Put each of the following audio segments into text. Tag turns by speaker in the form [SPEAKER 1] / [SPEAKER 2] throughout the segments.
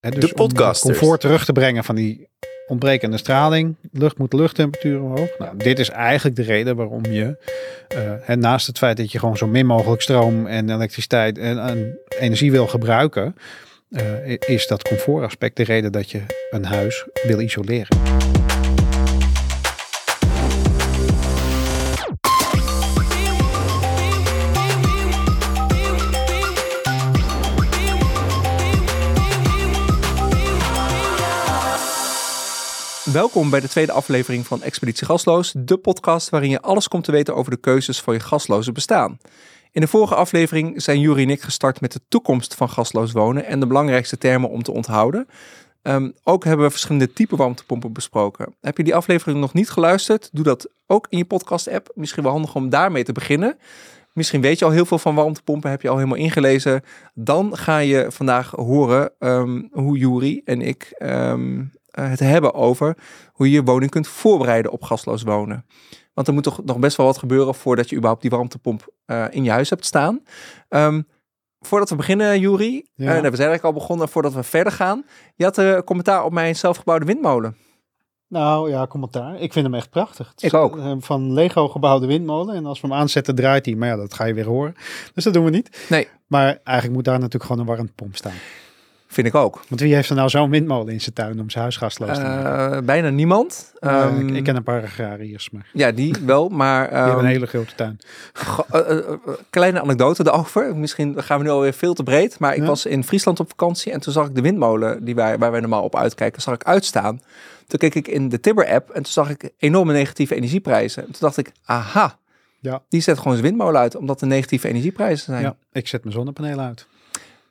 [SPEAKER 1] Dus
[SPEAKER 2] De
[SPEAKER 1] om
[SPEAKER 2] podcasters.
[SPEAKER 1] comfort terug te brengen van die ontbrekende straling. Lucht moet de luchttemperatuur omhoog. Nou, dit is eigenlijk de reden waarom je, eh, naast het feit dat je gewoon zo min mogelijk stroom en elektriciteit en, en energie wil gebruiken, eh, is dat comfortaspect de reden dat je een huis wil isoleren.
[SPEAKER 3] Welkom bij de tweede aflevering van Expeditie Gasloos, de podcast waarin je alles komt te weten over de keuzes van je gasloze bestaan. In de vorige aflevering zijn Jury en ik gestart met de toekomst van gasloos wonen en de belangrijkste termen om te onthouden. Ehm, ook hebben we verschillende typen warmtepompen besproken. Heb je die aflevering nog niet geluisterd? Doe dat ook in je podcast-app. Misschien wel handig om daarmee te beginnen. Misschien weet je al heel veel van warmtepompen, heb je al helemaal ingelezen. Dan ga je vandaag horen ehm, hoe Jury en ik ehm, eh, het hebben over hoe je je woning kunt voorbereiden op gasloos wonen. Want er moet toch nog best wel wat gebeuren voordat je überhaupt die warmtepomp eh, in je huis hebt staan. Ehm, voordat we beginnen, Jury,
[SPEAKER 1] Ja.
[SPEAKER 3] eh, nou, we zijn eigenlijk al begonnen voordat we verder gaan. Je had een commentaar op mijn zelfgebouwde windmolen.
[SPEAKER 1] Nou ja, commentaar. Ik vind hem echt prachtig. Het
[SPEAKER 3] Ik ook.
[SPEAKER 1] eh, Van Lego gebouwde windmolen. En als we hem aanzetten, draait hij. Maar ja, dat ga je weer horen. Dus dat doen we niet.
[SPEAKER 3] Nee.
[SPEAKER 1] Maar eigenlijk moet daar natuurlijk gewoon een warmtepomp staan.
[SPEAKER 3] Vind ik ook.
[SPEAKER 1] Want wie heeft er nou zo'n windmolen in zijn tuin om zijn huis gasloos te maken?
[SPEAKER 3] Eh, bijna niemand.
[SPEAKER 1] Eh,
[SPEAKER 3] Ehm,
[SPEAKER 1] ik, ik ken een paar agrariërs, maar
[SPEAKER 3] Ja, die wel, maar...
[SPEAKER 1] die hebben
[SPEAKER 3] ehm,
[SPEAKER 1] een hele grote tuin.
[SPEAKER 3] Eh, eh, kleine anekdote erover. Misschien gaan we nu alweer veel te breed. Maar ik
[SPEAKER 1] Ja.
[SPEAKER 3] was in Friesland op vakantie. En toen zag ik de windmolen die wij, waar wij normaal op uitkijken, zag ik uitstaan. Toen keek ik in de Tibber-app. En toen zag ik enorme negatieve energieprijzen. En toen dacht ik, aha.
[SPEAKER 1] Ja.
[SPEAKER 3] Die zet gewoon zijn windmolen uit. Omdat er negatieve energieprijzen zijn.
[SPEAKER 1] Ja, ik zet mijn zonnepanelen uit.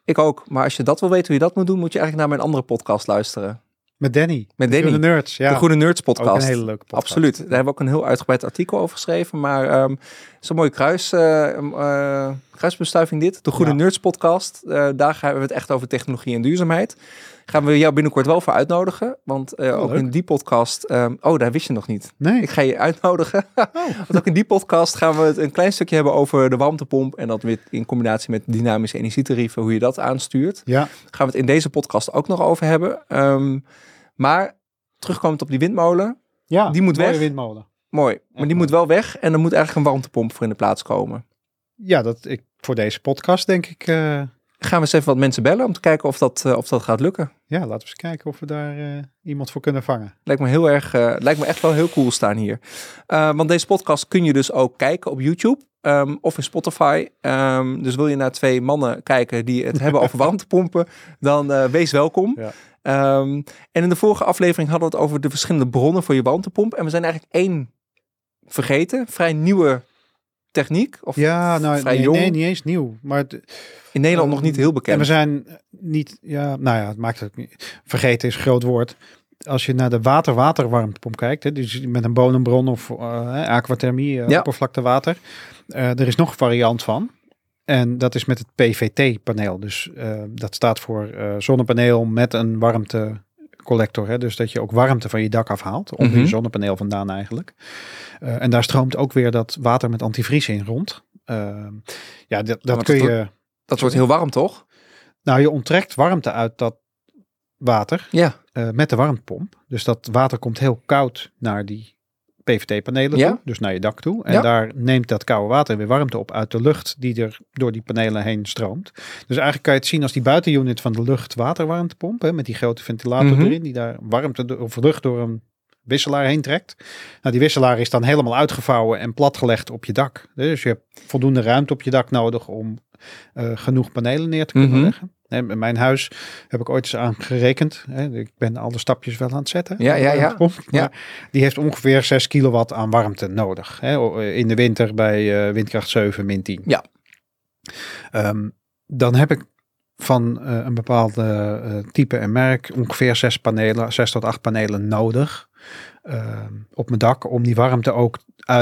[SPEAKER 3] Ik ook. Maar als je dat wil weten hoe je dat moet doen, moet je eigenlijk naar mijn andere podcast luisteren.
[SPEAKER 1] Met Danny.
[SPEAKER 3] Met
[SPEAKER 1] De
[SPEAKER 3] Danny.
[SPEAKER 1] Nerds, ja.
[SPEAKER 3] De Goede Nerds
[SPEAKER 1] Ook
[SPEAKER 3] podcast.
[SPEAKER 1] een hele leuke podcast.
[SPEAKER 3] Absoluut. Daar hebben we ook een heel uitgebreid artikel over geschreven. Maar ehm zo'n mooie kruis, eh, eh, kruisbestuiving dit. De Goede
[SPEAKER 1] Ja.
[SPEAKER 3] Nerds podcast. Eh, daar gaan we het echt over technologie en duurzaamheid. Gaan we jou binnenkort wel voor uitnodigen. Want eh,
[SPEAKER 1] Oh,
[SPEAKER 3] ook
[SPEAKER 1] leuk.
[SPEAKER 3] in die podcast... ehm, oh, daar wist je nog niet.
[SPEAKER 1] Nee.
[SPEAKER 3] Ik ga je uitnodigen. Want ook in die podcast gaan we het een klein stukje hebben over de warmtepomp. En dat weer in combinatie met dynamische energietarieven. Hoe je dat aanstuurt.
[SPEAKER 1] Ja,
[SPEAKER 3] Gaan we het in deze podcast ook nog over hebben. Ehm, maar terugkomend op die windmolen.
[SPEAKER 1] ja
[SPEAKER 3] Die moet
[SPEAKER 1] mooie
[SPEAKER 3] weg.
[SPEAKER 1] windmolen.
[SPEAKER 3] Mooi. Maar die
[SPEAKER 1] mooi.
[SPEAKER 3] moet wel weg en er moet eigenlijk een warmtepomp voor in de plaats komen.
[SPEAKER 1] Ja, dat, ik, voor deze podcast denk ik... eh,
[SPEAKER 3] Gaan we eens even wat mensen bellen om te kijken of dat, eh, of dat gaat lukken.
[SPEAKER 1] ja, laten we eens kijken of we daar eh, iemand voor kunnen vangen.
[SPEAKER 3] Lijkt me heel erg, eh, lijkt me echt wel heel cool staan hier. Want deze podcast kun je dus ook kijken op YouTube ehm, of in Spotify. Ehm, dus wil je naar twee mannen kijken die het hebben over warmtepompen, dan wees welkom.
[SPEAKER 1] Ja.
[SPEAKER 3] Ehm, en in de vorige aflevering hadden we het over de verschillende bronnen voor je warmtepomp. En we zijn eigenlijk één vergeten, vrij nieuwe techniek. Of
[SPEAKER 1] Ja, nou,
[SPEAKER 3] vrij
[SPEAKER 1] nee,
[SPEAKER 3] jong.
[SPEAKER 1] nee, niet eens nieuw. Maar het,
[SPEAKER 3] in Nederland nog niet heel bekend.
[SPEAKER 1] En we zijn niet, ja, nou ja, het maakt het niet. Vergeten is een groot woord. Als je naar de water-water-warmtepomp kijkt, hè, dus met een bodembron of eh aquathermie, eh,
[SPEAKER 3] Ja.
[SPEAKER 1] oppervlaktewater, eh, er is nog een variant van. En dat is met het PVT-paneel. Dus dat staat voor zonnepaneel met een warmtecollector. Hè? Dus dat je ook warmte van je dak afhaalt. Onder
[SPEAKER 3] Mhm.
[SPEAKER 1] je zonnepaneel vandaan eigenlijk. Eh, en daar stroomt ook weer dat water met antivries in rond. Eh, ja, dat, dat kun je...
[SPEAKER 3] Dat wordt heel warm, toch?
[SPEAKER 1] Nou, je onttrekt warmte uit dat water
[SPEAKER 3] Ja.
[SPEAKER 1] eh, met de warmtepomp. Dus dat water komt heel koud naar die PVT-panelen
[SPEAKER 3] Ja.
[SPEAKER 1] toe, dus naar je dak toe. En
[SPEAKER 3] Ja.
[SPEAKER 1] daar neemt dat koude water weer warmte op uit de lucht die er door die panelen heen stroomt. Dus eigenlijk kan je het zien als die buitenunit van de lucht-waterwarmtepomp, hè, met die grote ventilator
[SPEAKER 3] Mhm.
[SPEAKER 1] erin, die daar warmte of lucht door een wisselaar heen trekt. Nou, die wisselaar is dan helemaal uitgevouwen en platgelegd op je dak. Dus je hebt voldoende ruimte op je dak nodig om eh, genoeg panelen neer te kunnen
[SPEAKER 3] Mhm.
[SPEAKER 1] leggen. In mijn huis heb ik ooit eens aan gerekend. Hè, ik ben alle stapjes wel aan het zetten.
[SPEAKER 3] Ja, ja, ja. Ja.
[SPEAKER 1] Die heeft ongeveer 6 kilowatt aan warmte nodig. In de winter bij eh, windkracht 7, min 10.
[SPEAKER 3] Ja.
[SPEAKER 1] Ehm, dan heb ik van eh, een bepaalde eh, type en merk ongeveer zes panelen, zes tot acht panelen nodig ehm, op mijn dak om die warmte ook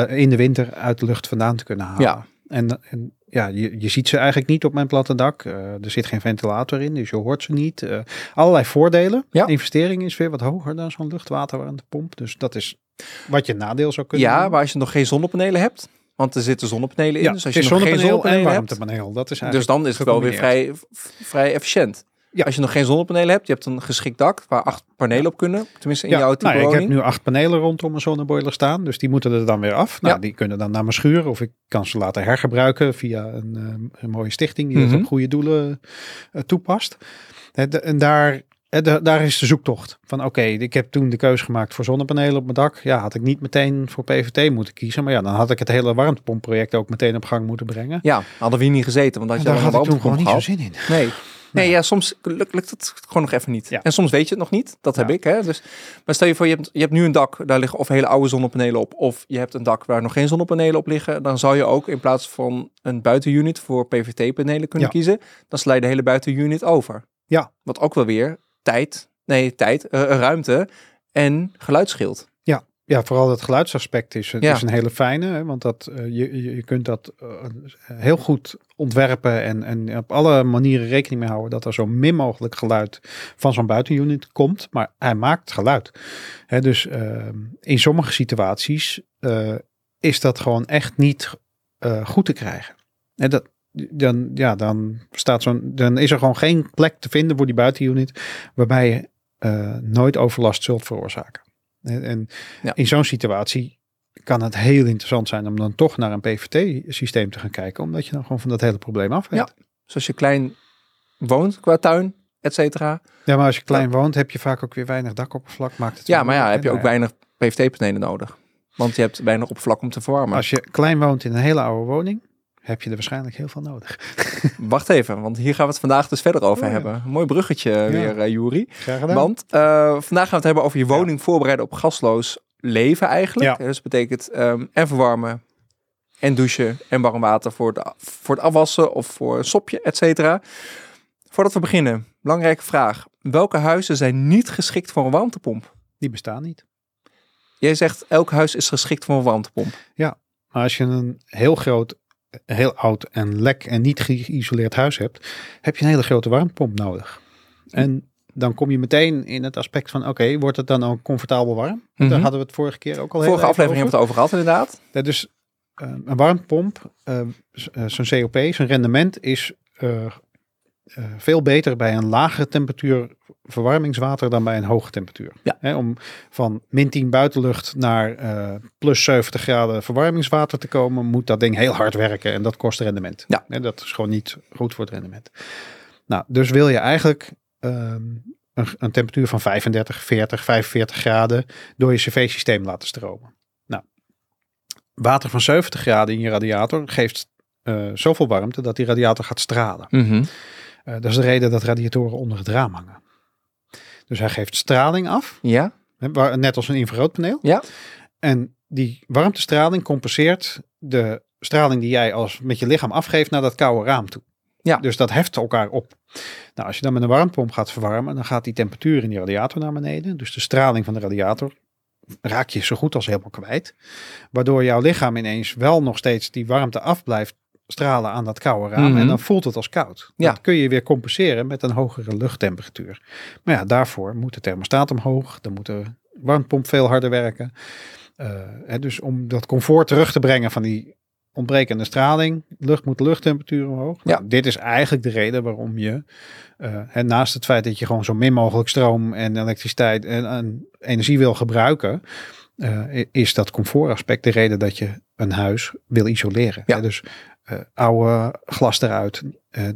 [SPEAKER 1] in de winter uit de lucht vandaan te kunnen halen.
[SPEAKER 3] Ja.
[SPEAKER 1] En, en ja, je, je ziet ze eigenlijk niet op mijn platte dak. Eh, er zit geen ventilator in, dus je hoort ze niet. Eh, allerlei voordelen.
[SPEAKER 3] Ja.
[SPEAKER 1] De investering is weer wat hoger dan zo'n luchtwaterwarmtepomp. Dus dat is wat je nadeel zou kunnen
[SPEAKER 3] Ja,
[SPEAKER 1] doen.
[SPEAKER 3] maar als je nog geen zonnepanelen hebt, want er zitten zonnepanelen in.
[SPEAKER 1] ja,
[SPEAKER 3] dus als je nog geen
[SPEAKER 1] zonnepaneel en
[SPEAKER 3] zonnepanelen hebt,
[SPEAKER 1] warmtepaneel. Dat is
[SPEAKER 3] dus dan is het wel weer vrij, vrij efficiënt.
[SPEAKER 1] Ja.
[SPEAKER 3] Als je nog geen zonnepanelen hebt, je hebt een geschikt dak waar acht panelen op kunnen. Tenminste in
[SPEAKER 1] ja,
[SPEAKER 3] jouw type
[SPEAKER 1] nou, ja, ik heb
[SPEAKER 3] woning.
[SPEAKER 1] nu acht panelen rondom mijn zonneboiler staan. Dus die moeten er dan weer af. Nou,
[SPEAKER 3] Ja.
[SPEAKER 1] die kunnen dan naar mijn schuur. Of ik kan ze laten hergebruiken via een, eh, een mooie stichting die
[SPEAKER 3] Mhm.
[SPEAKER 1] dat op goede doelen eh, toepast. En daar, daar is de zoektocht. Van oké, ik heb toen de keuze gemaakt voor zonnepanelen op mijn dak. Ja, had ik niet meteen voor PVT moeten kiezen. Maar ja, dan had ik het hele warmtepompproject ook meteen op gang moeten brengen.
[SPEAKER 3] Ja, hadden we hier niet gezeten, want je
[SPEAKER 1] daar
[SPEAKER 3] al
[SPEAKER 1] had
[SPEAKER 3] een
[SPEAKER 1] ik toen gewoon niet zo zin in.
[SPEAKER 3] Nee. Nee, ja, soms lukt, lukt het gewoon nog even niet.
[SPEAKER 1] Ja.
[SPEAKER 3] En soms weet je het nog niet. Dat heb
[SPEAKER 1] Ja.
[SPEAKER 3] ik. Hè? Dus, maar stel je voor, je hebt, je hebt nu een dak, daar liggen of hele oude zonnepanelen op. Of je hebt een dak waar nog geen zonnepanelen op liggen. Dan zou je ook in plaats van een buitenunit voor PVT-panelen kunnen
[SPEAKER 1] Ja.
[SPEAKER 3] kiezen. Dan sla je de hele buitenunit over.
[SPEAKER 1] Ja.
[SPEAKER 3] Wat ook wel weer tijd, nee, tijd, eh, ruimte en geluid scheelt.
[SPEAKER 1] Ja, vooral het geluidsaspect is,
[SPEAKER 3] Ja.
[SPEAKER 1] is een hele fijne. Hè, want dat, eh, je, je, kunt dat eh, heel goed ontwerpen en, en op alle manieren rekening mee houden dat er zo min mogelijk geluid van zo'n buitenunit komt. Maar hij maakt geluid. Hè, dus eh, in sommige situaties is dat gewoon echt niet goed te krijgen. En dat, dan, ja, dan, staat zo'n, dan is er gewoon geen plek te vinden voor die buitenunit waarbij je nooit overlast zult veroorzaken. En, en
[SPEAKER 3] Ja.
[SPEAKER 1] in zo'n situatie kan het heel interessant zijn om dan toch naar een PVT-systeem te gaan kijken, omdat je dan gewoon van dat hele probleem af weet.
[SPEAKER 3] Ja. Dus als je klein woont qua tuin, et cetera.
[SPEAKER 1] Ja, maar als je klein woont, heb je vaak ook weer weinig dakoppervlak. Maakt het
[SPEAKER 3] Ja, maar ja, heb je ook weinig PVT-panelen nodig. Want je hebt weinig oppervlak om te verwarmen.
[SPEAKER 1] Als je klein woont in een hele oude woning, heb je er waarschijnlijk heel veel nodig.
[SPEAKER 3] Wacht even, want hier gaan we het vandaag dus verder over
[SPEAKER 1] Oh, ja.
[SPEAKER 3] hebben. Mooi bruggetje weer, eh Juri.
[SPEAKER 1] Graag gedaan.
[SPEAKER 3] Want eh, vandaag gaan we het hebben over je woning voorbereiden op gasloos leven eigenlijk.
[SPEAKER 1] Ja.
[SPEAKER 3] Dus dat betekent ehm, en verwarmen, en douchen, en warm water voor, de, voor het afwassen of voor een sopje, et cetera. Voordat we beginnen, belangrijke vraag. Welke huizen zijn niet geschikt voor een warmtepomp?
[SPEAKER 1] Die bestaan niet.
[SPEAKER 3] Jij zegt elk huis is geschikt voor een warmtepomp.
[SPEAKER 1] Maar als je een heel groot, heel oud en lek en niet geïsoleerd huis hebt, heb je een hele grote warmtepomp nodig. En dan kom je meteen in het aspect van, oké, wordt het dan ook comfortabel warm?
[SPEAKER 3] Mhm.
[SPEAKER 1] Daar hadden we het vorige keer ook al
[SPEAKER 3] Vorige aflevering hebben we het over gehad inderdaad.
[SPEAKER 1] Ja, dus eh, een warmtepomp, eh, z- eh, zijn COP, zijn rendement is eh, veel beter bij een lagere temperatuur verwarmingswater dan bij een hoge temperatuur.
[SPEAKER 3] Ja.
[SPEAKER 1] Om van min 10 buitenlucht naar eh, plus 70 graden verwarmingswater te komen, moet dat ding heel hard werken en dat kost rendement.
[SPEAKER 3] Ja.
[SPEAKER 1] Dat is gewoon niet goed voor het rendement. Nou, dus wil je eigenlijk ehm, een, een temperatuur van 35, 40, 45 graden door je cv-systeem laten stromen. Nou, water van 70 graden in je radiator geeft eh, zoveel warmte dat die radiator gaat stralen.
[SPEAKER 3] Mhm.
[SPEAKER 1] Eh, dat is de reden dat radiatoren onder het raam hangen. Dus hij geeft straling af,
[SPEAKER 3] Ja,
[SPEAKER 1] net als een infraroodpaneel.
[SPEAKER 3] Ja.
[SPEAKER 1] En die warmtestraling compenseert de straling die jij als met je lichaam afgeeft naar dat koude raam toe.
[SPEAKER 3] Ja.
[SPEAKER 1] Dus dat heft elkaar op. Nou, als je dan met een warmtepomp gaat verwarmen, dan gaat die temperatuur in die radiator naar beneden. Dus de straling van de radiator raak je zo goed als helemaal kwijt. Waardoor jouw lichaam ineens wel nog steeds die warmte af blijft stralen aan dat koude raam.
[SPEAKER 3] Mhm.
[SPEAKER 1] En dan voelt het als koud.
[SPEAKER 3] Ja.
[SPEAKER 1] Dat kun je weer compenseren met een hogere luchttemperatuur. Maar ja, daarvoor moet de thermostaat omhoog. Dan moet de warmtepomp veel harder werken. Eh, hè, dus om dat comfort terug te brengen van die ontbrekende straling. Lucht moet de luchttemperatuur omhoog.
[SPEAKER 3] Ja.
[SPEAKER 1] Nou, dit is eigenlijk de reden waarom je, eh, hè, naast het feit dat je gewoon zo min mogelijk stroom en elektriciteit en, en energie wil gebruiken, eh, is dat comfortaspect de reden dat je een huis wil isoleren.
[SPEAKER 3] Ja.
[SPEAKER 1] Hè, dus eh, oude glas eruit, eh,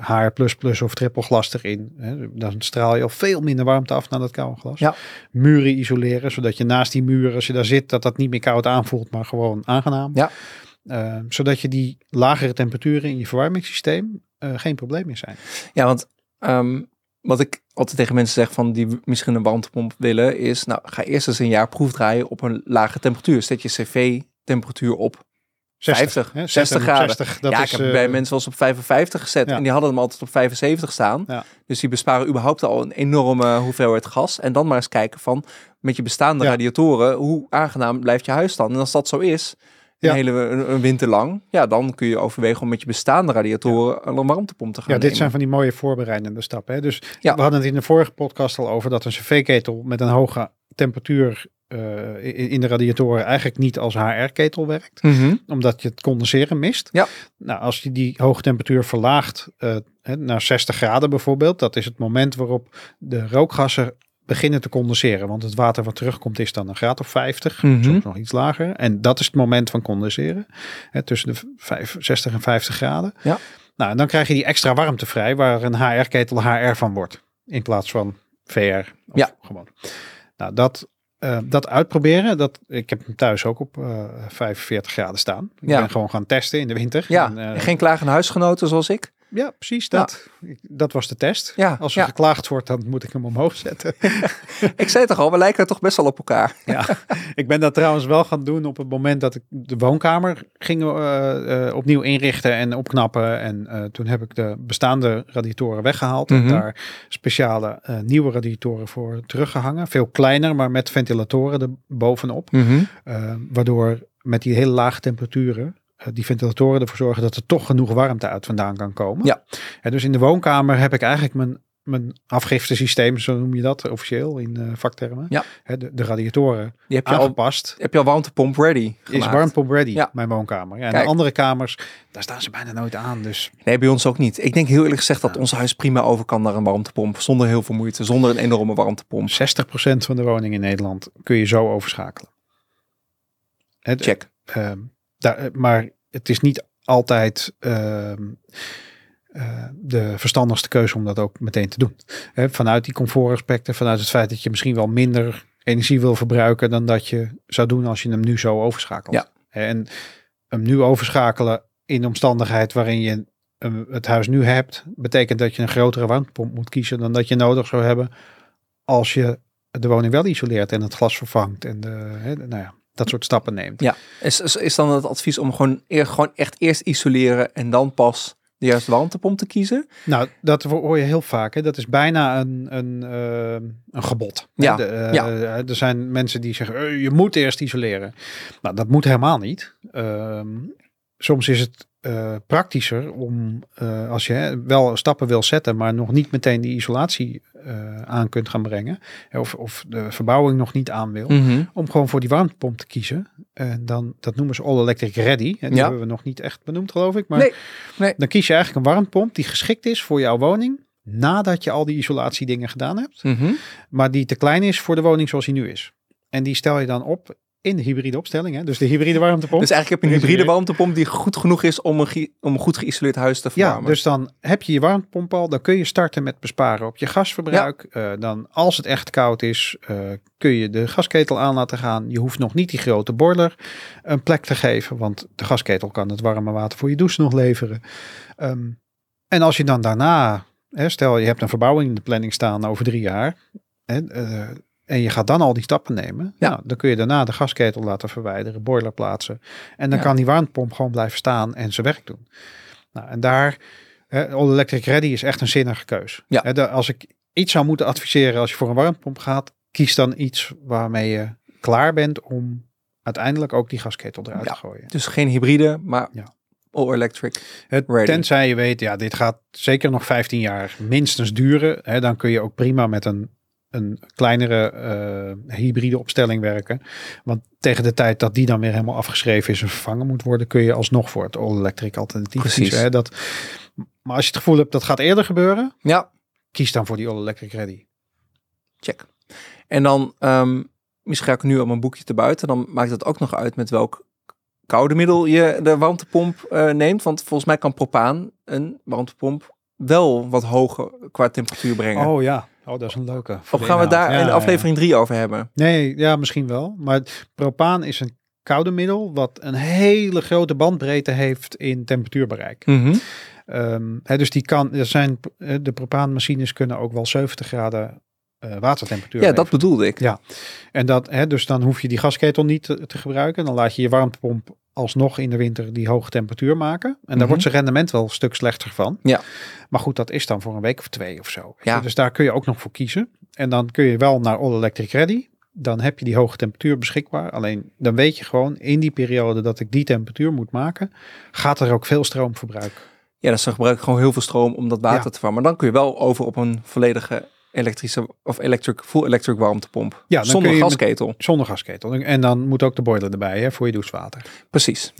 [SPEAKER 1] HR++ of triple glas erin. Dan straal je al veel minder warmte af naar dat koude glas.
[SPEAKER 3] Ja.
[SPEAKER 1] Muren isoleren, zodat je naast die muren, als je daar zit, dat dat niet meer koud aanvoelt, maar gewoon aangenaam.
[SPEAKER 3] Ja.
[SPEAKER 1] Eh, zodat je die lagere temperaturen in je verwarmingssysteem eh, geen probleem meer zijn.
[SPEAKER 3] Ja, want ehm, wat ik altijd tegen mensen zeg van die misschien een warmtepomp willen, is nou ga eerst eens een jaar proefdraaien op een lage temperatuur. Zet je cv-temperatuur op 50,
[SPEAKER 1] hè,
[SPEAKER 3] 60
[SPEAKER 1] zet hem op
[SPEAKER 3] graden.
[SPEAKER 1] 60, dat
[SPEAKER 3] ja,
[SPEAKER 1] is,
[SPEAKER 3] ik heb
[SPEAKER 1] eh,
[SPEAKER 3] bij mensen wel eens op 55 gezet
[SPEAKER 1] ja.
[SPEAKER 3] en die hadden hem altijd op 75 staan.
[SPEAKER 1] Ja.
[SPEAKER 3] Dus die besparen überhaupt al een enorme hoeveelheid gas. En dan maar eens kijken van met je bestaande
[SPEAKER 1] Ja.
[SPEAKER 3] radiatoren, hoe aangenaam blijft je huis dan? En als dat zo is, een
[SPEAKER 1] Ja.
[SPEAKER 3] hele een, winter lang, ja, dan kun je overwegen om met je bestaande radiatoren een warmtepomp te gaan
[SPEAKER 1] Ja, dit
[SPEAKER 3] nemen.
[SPEAKER 1] zijn van die mooie voorbereidende stappen. Hè? Dus
[SPEAKER 3] Ja.
[SPEAKER 1] we hadden het in de vorige podcast al over dat een cv-ketel met een hoge temperatuur eh, in in de radiatoren eigenlijk niet als HR-ketel werkt.
[SPEAKER 3] Mhm.
[SPEAKER 1] Omdat je het condenseren mist.
[SPEAKER 3] Ja.
[SPEAKER 1] Nou, als je die hoge temperatuur verlaagt eh, naar 60 graden bijvoorbeeld. Dat is het moment waarop de rookgassen beginnen te condenseren. Want het water wat terugkomt is dan een graad of 50.
[SPEAKER 3] Mhm.
[SPEAKER 1] Soms nog iets lager. En dat is het moment van condenseren. Hè, tussen de vijf- 60 en 50 graden.
[SPEAKER 3] Ja.
[SPEAKER 1] Nou, en dan krijg je die extra warmte vrij. Waar een HR-ketel HR van wordt. In plaats van VR. Of
[SPEAKER 3] Ja.
[SPEAKER 1] Gewoon. Nou, dat, eh, dat uitproberen. Dat, ik heb hem thuis ook op eh 45 graden staan. Ik
[SPEAKER 3] Ja.
[SPEAKER 1] ben gewoon gaan testen in de winter.
[SPEAKER 3] Ja,
[SPEAKER 1] En, eh,
[SPEAKER 3] en geen klagende huisgenoten zoals ik.
[SPEAKER 1] Ja, precies dat. Ik- Dat was de test.
[SPEAKER 3] Ja,
[SPEAKER 1] Als er
[SPEAKER 3] ja.
[SPEAKER 1] geklaagd wordt, dan moet ik hem omhoog zetten.
[SPEAKER 3] Ik zei toch al, we lijken toch best wel op elkaar.
[SPEAKER 1] ja. Ik ben dat trouwens wel gaan doen op het moment dat ik de woonkamer ging eh, eh, opnieuw inrichten en opknappen. En eh, toen heb ik de bestaande radiatoren weggehaald.
[SPEAKER 3] Mhm.
[SPEAKER 1] En daar speciale nieuwe radiatoren voor teruggehangen. Veel kleiner, maar met ventilatoren er bovenop. Eh, waardoor met die hele lage temperaturen die ventilatoren ervoor zorgen dat er toch genoeg warmte uit vandaan kan komen.
[SPEAKER 3] Ja.
[SPEAKER 1] En dus in de woonkamer heb ik eigenlijk mijn, mijn afgiftesysteem, zo noem je dat officieel in eh, vaktermen.
[SPEAKER 3] Ja.
[SPEAKER 1] Hè, de, de radiatoren
[SPEAKER 3] Die heb je al,
[SPEAKER 1] aangepast.
[SPEAKER 3] heb je al warmtepomp ready
[SPEAKER 1] Is warmpomp ready,
[SPEAKER 3] Ja.
[SPEAKER 1] mijn woonkamer. Ja, en
[SPEAKER 3] Kijk.
[SPEAKER 1] de andere kamers, daar staan ze bijna nooit aan. Dus
[SPEAKER 3] Nee, bij ons ook niet. Ik denk heel eerlijk gezegd dat ons huis prima over kan naar een warmtepomp. Zonder heel veel moeite. Zonder een enorme warmtepomp.
[SPEAKER 1] 60% van de woningen in Nederland kun je zo overschakelen. Het,
[SPEAKER 3] Check.
[SPEAKER 1] Ehm, daar, eh, maar het is niet altijd ehm, eh, de verstandigste keuze om dat ook meteen te doen. Vanuit die comfortaspecten, vanuit het feit dat je misschien wel minder energie wil verbruiken dan dat je zou doen als je hem nu zo overschakelt.
[SPEAKER 3] Ja.
[SPEAKER 1] En hem nu overschakelen in de omstandigheid waarin je het huis nu hebt, betekent dat je een grotere warmtepomp moet kiezen dan dat je nodig zou hebben als je de woning wel isoleert en het glas vervangt en de- nou ja, dat soort stappen neemt.
[SPEAKER 3] Ja. Is, is, is dan het advies om gewoon, eer, gewoon echt eerst isoleren en dan pas de juiste warmtepomp te kiezen?
[SPEAKER 1] Nou, dat hoor je heel vaak. Hè. Dat is bijna een, een, eh, een gebod.
[SPEAKER 3] Ja,
[SPEAKER 1] De, eh,
[SPEAKER 3] ja.
[SPEAKER 1] Er zijn mensen die zeggen, eh, je moet eerst isoleren. Nou, dat moet helemaal niet. Ehm, soms is het eh, praktischer om, eh, als je hè, wel stappen wil zetten, maar nog niet meteen die isolatie eh, aan kunt gaan brengen. Of, of de verbouwing nog niet aan wil.
[SPEAKER 3] Mhm.
[SPEAKER 1] Om gewoon voor die warmtepomp te kiezen. En dan, dat noemen ze All Electric Ready. En die
[SPEAKER 3] Ja.
[SPEAKER 1] hebben we nog niet echt benoemd, geloof ik. Maar
[SPEAKER 3] Nee, nee.
[SPEAKER 1] dan kies je eigenlijk een warmtepomp die geschikt is voor jouw woning. Nadat je al die isolatiedingen gedaan hebt.
[SPEAKER 3] Mhm.
[SPEAKER 1] Maar die te klein is voor de woning zoals die nu is. En die stel je dan op in de hybride opstelling. Hè? Dus de hybride warmtepomp.
[SPEAKER 3] Dus eigenlijk heb je een hybride warmtepomp die goed genoeg is om een, gi- om een goed geïsoleerd huis te
[SPEAKER 1] ja,
[SPEAKER 3] verwarmen.
[SPEAKER 1] dus dan heb je je warmtepomp al. Dan kun je starten met besparen op je gasverbruik. Eh, dan als het echt koud is, eh, kun je de gasketel aan laten gaan. Je hoeft nog niet die grote boiler een plek te geven. Want de gasketel kan het warme water voor je douche nog leveren. Ehm, en als je dan daarna, hè, stel je hebt een verbouwing in de planning staan over drie jaar. Hè, eh, en je gaat dan al die stappen nemen.
[SPEAKER 3] Ja.
[SPEAKER 1] Nou, dan kun je daarna de gasketel laten verwijderen, boiler plaatsen. En dan
[SPEAKER 3] Ja.
[SPEAKER 1] kan die warmtepomp gewoon blijven staan en zijn werk doen. Nou, en daar, All Electric Ready is echt een zinnige keus.
[SPEAKER 3] Ja.
[SPEAKER 1] De- als ik iets zou moeten adviseren als je voor een warmtepomp gaat, kies dan iets waarmee je klaar bent om uiteindelijk ook die gasketel eruit
[SPEAKER 3] Ja.
[SPEAKER 1] te gooien.
[SPEAKER 3] Dus geen hybride, maar
[SPEAKER 1] Ja.
[SPEAKER 3] all electric.
[SPEAKER 1] Het,
[SPEAKER 3] Ready.
[SPEAKER 1] tenzij je weet, ja, dit gaat zeker nog 15 jaar minstens duren. Hè, dan kun je ook prima met een, een kleinere eh, hybride opstelling werken. Want tegen de tijd dat die dan weer helemaal afgeschreven is en vervangen moet worden, kun je alsnog voor het all-electric alternatief
[SPEAKER 3] Precies.
[SPEAKER 1] kiezen. Hè, dat, maar als je het gevoel hebt dat gaat eerder gebeuren,
[SPEAKER 3] Ja,
[SPEAKER 1] kies dan voor die all-electric ready.
[SPEAKER 3] check. En dan, ehm, misschien ga ik nu op mijn boekje te buiten. Dan maakt het ook nog uit met welk koude middel je de warmtepomp eh, neemt. Want volgens mij kan propaan een warmtepomp wel wat hoger qua temperatuur brengen.
[SPEAKER 1] Oh ja, oh, dat is een leuke.
[SPEAKER 3] of gaan we daar
[SPEAKER 1] Ja,
[SPEAKER 3] in aflevering 3 over hebben?
[SPEAKER 1] Nee, ja, misschien wel. Maar propaan is een koude middel wat een hele grote bandbreedte heeft in temperatuurbereik.
[SPEAKER 3] Mhm.
[SPEAKER 1] Ehm, hè, dus die kan, er zijn, de propaanmachines kunnen ook wel 70 graden eh, watertemperatuur
[SPEAKER 3] Ja, dat bedoelde ik.
[SPEAKER 1] Ja. En dat, hè, dus dan hoef je die gasketel niet te, te gebruiken. Dan laat je je warmtepomp alsnog in de winter die hoge temperatuur maken. En daar
[SPEAKER 3] Mhm.
[SPEAKER 1] wordt zijn rendement wel een stuk slechter van.
[SPEAKER 3] Ja.
[SPEAKER 1] Maar goed, dat is dan voor een week of twee of zo.
[SPEAKER 3] Ja.
[SPEAKER 1] Dus daar kun je ook nog voor kiezen. En dan kun je wel naar All Electric Ready. Dan heb je die hoge temperatuur beschikbaar. Alleen dan weet je gewoon in die periode dat ik die temperatuur moet maken, gaat er ook veel stroom verbruiken.
[SPEAKER 3] Ja, dus dan gebruik ik gewoon heel veel stroom om dat water
[SPEAKER 1] Ja.
[SPEAKER 3] te verwarmen. Maar dan kun je wel over op een volledige elektrische of electric, full electric warmtepomp.
[SPEAKER 1] Ja,
[SPEAKER 3] zonder
[SPEAKER 1] met-
[SPEAKER 3] gasketel.
[SPEAKER 1] Zonder gasketel. En dan moet ook de boiler erbij hè, voor je douchewater.
[SPEAKER 3] Precies.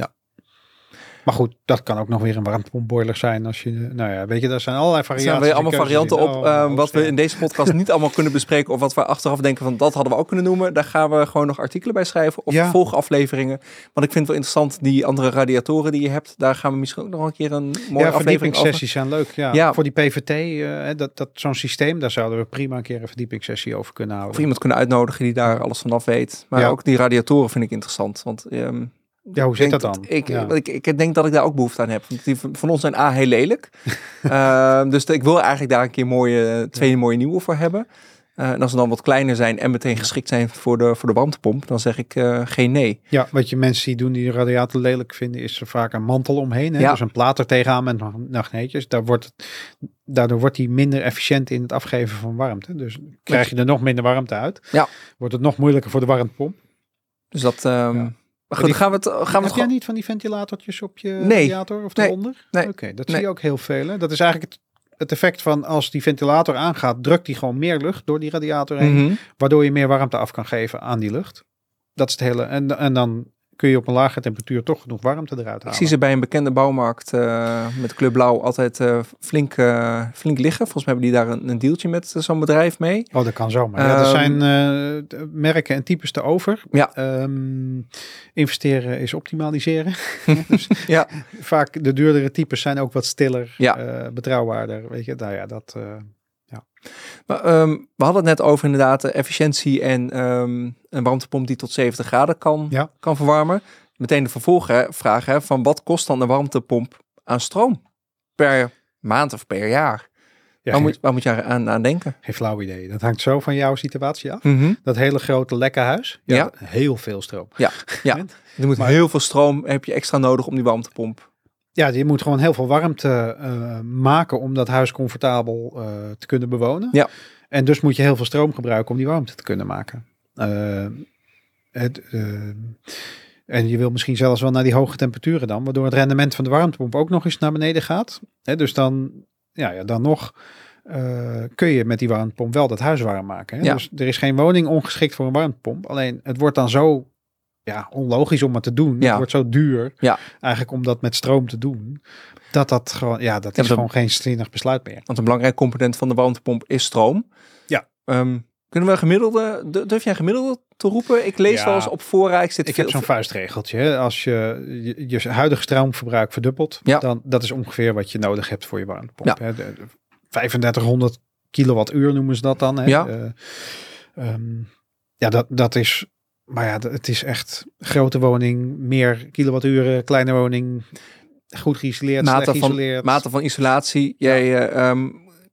[SPEAKER 1] Maar goed, dat kan ook nog weer een warmtepompboiler zijn. Als je, nou ja, weet je, daar zijn allerlei
[SPEAKER 3] Er
[SPEAKER 1] variaties.
[SPEAKER 3] zijn weer allemaal varianten op.
[SPEAKER 1] Oh,
[SPEAKER 3] eh, wat we in deze podcast niet allemaal kunnen bespreken. Of wat we achteraf denken van dat hadden we ook kunnen noemen. Daar gaan we gewoon nog artikelen bij schrijven. Of
[SPEAKER 1] Ja.
[SPEAKER 3] volgafleveringen. Want ik vind het wel interessant. Die andere radiatoren die je hebt. Daar gaan we misschien ook nog een keer een mooie
[SPEAKER 1] ja,
[SPEAKER 3] aflevering over.
[SPEAKER 1] verdiepingssessies zijn leuk. Ja.
[SPEAKER 3] Ja.
[SPEAKER 1] Voor die PVT, eh, dat, dat, zo'n systeem, daar zouden we prima een keer een verdiepingssessie over kunnen houden.
[SPEAKER 3] Of iemand kunnen uitnodigen die daar alles vanaf weet. Maar ook die radiatoren vind ik interessant. Want ehm,
[SPEAKER 1] Ja, hoe zit dat dan?
[SPEAKER 3] Ik,
[SPEAKER 1] Ja.
[SPEAKER 3] ik, ik denk dat ik daar ook behoefte aan heb. Want die van van ons zijn A heel lelijk. Ehm, dus ik wil eigenlijk daar een keer mooie, twee mooie nieuwe voor hebben. Eh, en als ze dan wat kleiner zijn en meteen geschikt zijn voor de, voor de warmtepomp, dan zeg ik eh, geen nee.
[SPEAKER 1] Ja, wat je mensen die doen die de radiator lelijk vinden, is er vaak een mantel omheen. Hè?
[SPEAKER 3] Ja.
[SPEAKER 1] Dus een plaat er tegenaan met magneetjes. Daar wordt het, daardoor wordt hij minder efficiënt in het afgeven van warmte. Dus krijg je er nog minder warmte uit.
[SPEAKER 3] Ja.
[SPEAKER 1] Wordt het nog moeilijker voor de warmtepomp.
[SPEAKER 3] Dus dat. ehm. Maar goed,
[SPEAKER 1] die-
[SPEAKER 3] dan gaan we het. Gaan we
[SPEAKER 1] Heb
[SPEAKER 3] het
[SPEAKER 1] jij niet van die ventilatortjes op je
[SPEAKER 3] Nee.
[SPEAKER 1] radiator of
[SPEAKER 3] Nee.
[SPEAKER 1] eronder?
[SPEAKER 3] Nee.
[SPEAKER 1] Oké, dat
[SPEAKER 3] Nee.
[SPEAKER 1] zie je ook heel veel. Hè? Dat is eigenlijk het, het effect van als die ventilator aangaat, drukt die gewoon meer lucht door die radiator heen.
[SPEAKER 3] Mhm.
[SPEAKER 1] Waardoor je meer warmte af kan geven aan die lucht. Dat is het hele. En, en dan kun je op een lage temperatuur toch genoeg warmte eruit
[SPEAKER 3] Ik
[SPEAKER 1] halen.
[SPEAKER 3] zie ze bij een bekende bouwmarkt eh, met kleur blauw altijd eh, flink, eh, flink liggen. Volgens mij hebben die daar een, een deeltje met zo'n bedrijf mee.
[SPEAKER 1] Oh, dat kan zomaar. Ja, er
[SPEAKER 3] Ehm,
[SPEAKER 1] zijn merken en types te over.
[SPEAKER 3] Ja.
[SPEAKER 1] Ehm, investeren is optimaliseren. dus
[SPEAKER 3] Ja.
[SPEAKER 1] Vaak de duurdere types zijn ook wat stiller,
[SPEAKER 3] Ja.
[SPEAKER 1] betrouwbaarder. Weet je, nou ja, dat.
[SPEAKER 3] Maar, ehm, we hadden het net over inderdaad de efficiëntie en ehm, een warmtepomp die tot 70 graden kan,
[SPEAKER 1] Ja.
[SPEAKER 3] kan verwarmen. Meteen de vervolgvraag hè, van wat kost dan een warmtepomp aan stroom per maand of per jaar?
[SPEAKER 1] ja,
[SPEAKER 3] waar, moet, waar moet je aan, aan denken?
[SPEAKER 1] geen flauw idee. Dat hangt zo van jouw situatie af.
[SPEAKER 3] Mhm.
[SPEAKER 1] Dat hele grote lekke huis. Ja,
[SPEAKER 3] Ja.
[SPEAKER 1] heel veel stroom.
[SPEAKER 3] Ja, er moet
[SPEAKER 1] Maar-
[SPEAKER 3] heel veel stroom heb je extra nodig om die warmtepomp.
[SPEAKER 1] Ja, je moet gewoon heel veel warmte eh, maken om dat huis comfortabel eh, te kunnen bewonen.
[SPEAKER 3] Ja.
[SPEAKER 1] En dus moet je heel veel stroom gebruiken om die warmte te kunnen maken. Eh, het, en je wil misschien zelfs wel naar die hoge temperaturen dan, waardoor het rendement van de warmtepomp ook nog eens naar beneden gaat. Hè, dus dan, ja, ja, dan nog kun je met die warmtepomp wel dat huis warm maken. Hè?
[SPEAKER 3] Ja.
[SPEAKER 1] Dus er is geen woning ongeschikt voor een warmtepomp. Alleen het wordt dan zo ja, onlogisch om het te doen.
[SPEAKER 3] Ja.
[SPEAKER 1] Het wordt zo duur
[SPEAKER 3] Ja.
[SPEAKER 1] eigenlijk om dat met stroom te doen. Dat dat gewoon, ja, dat
[SPEAKER 3] Ja,
[SPEAKER 1] is gewoon geen slinig besluit meer.
[SPEAKER 3] Want een belangrijk component van de warmtepomp is stroom.
[SPEAKER 1] Ja.
[SPEAKER 3] Ehm, kunnen we gemiddelde, du- durf jij gemiddelde te roepen? Ik lees
[SPEAKER 1] Ja.
[SPEAKER 3] wel eens op fora, ik zit
[SPEAKER 1] Ik
[SPEAKER 3] veel,
[SPEAKER 1] heb zo'n vuistregeltje. Als je, je je huidige stroomverbruik verdubbelt,
[SPEAKER 3] Ja.
[SPEAKER 1] dan dat is ongeveer wat je nodig hebt voor je warmtepomp. Hè. De- de 3500 kilowattuur noemen ze dat dan. Hè.
[SPEAKER 3] Ja.
[SPEAKER 1] Eh, ehm, ja, dat, dat is. Maar ja, het is echt grote woning, meer kilowatturen, kleine woning, goed geïsoleerd,
[SPEAKER 3] mate
[SPEAKER 1] slecht
[SPEAKER 3] van,
[SPEAKER 1] geïsoleerd.
[SPEAKER 3] mate van isolatie. Jij, eh, ehm,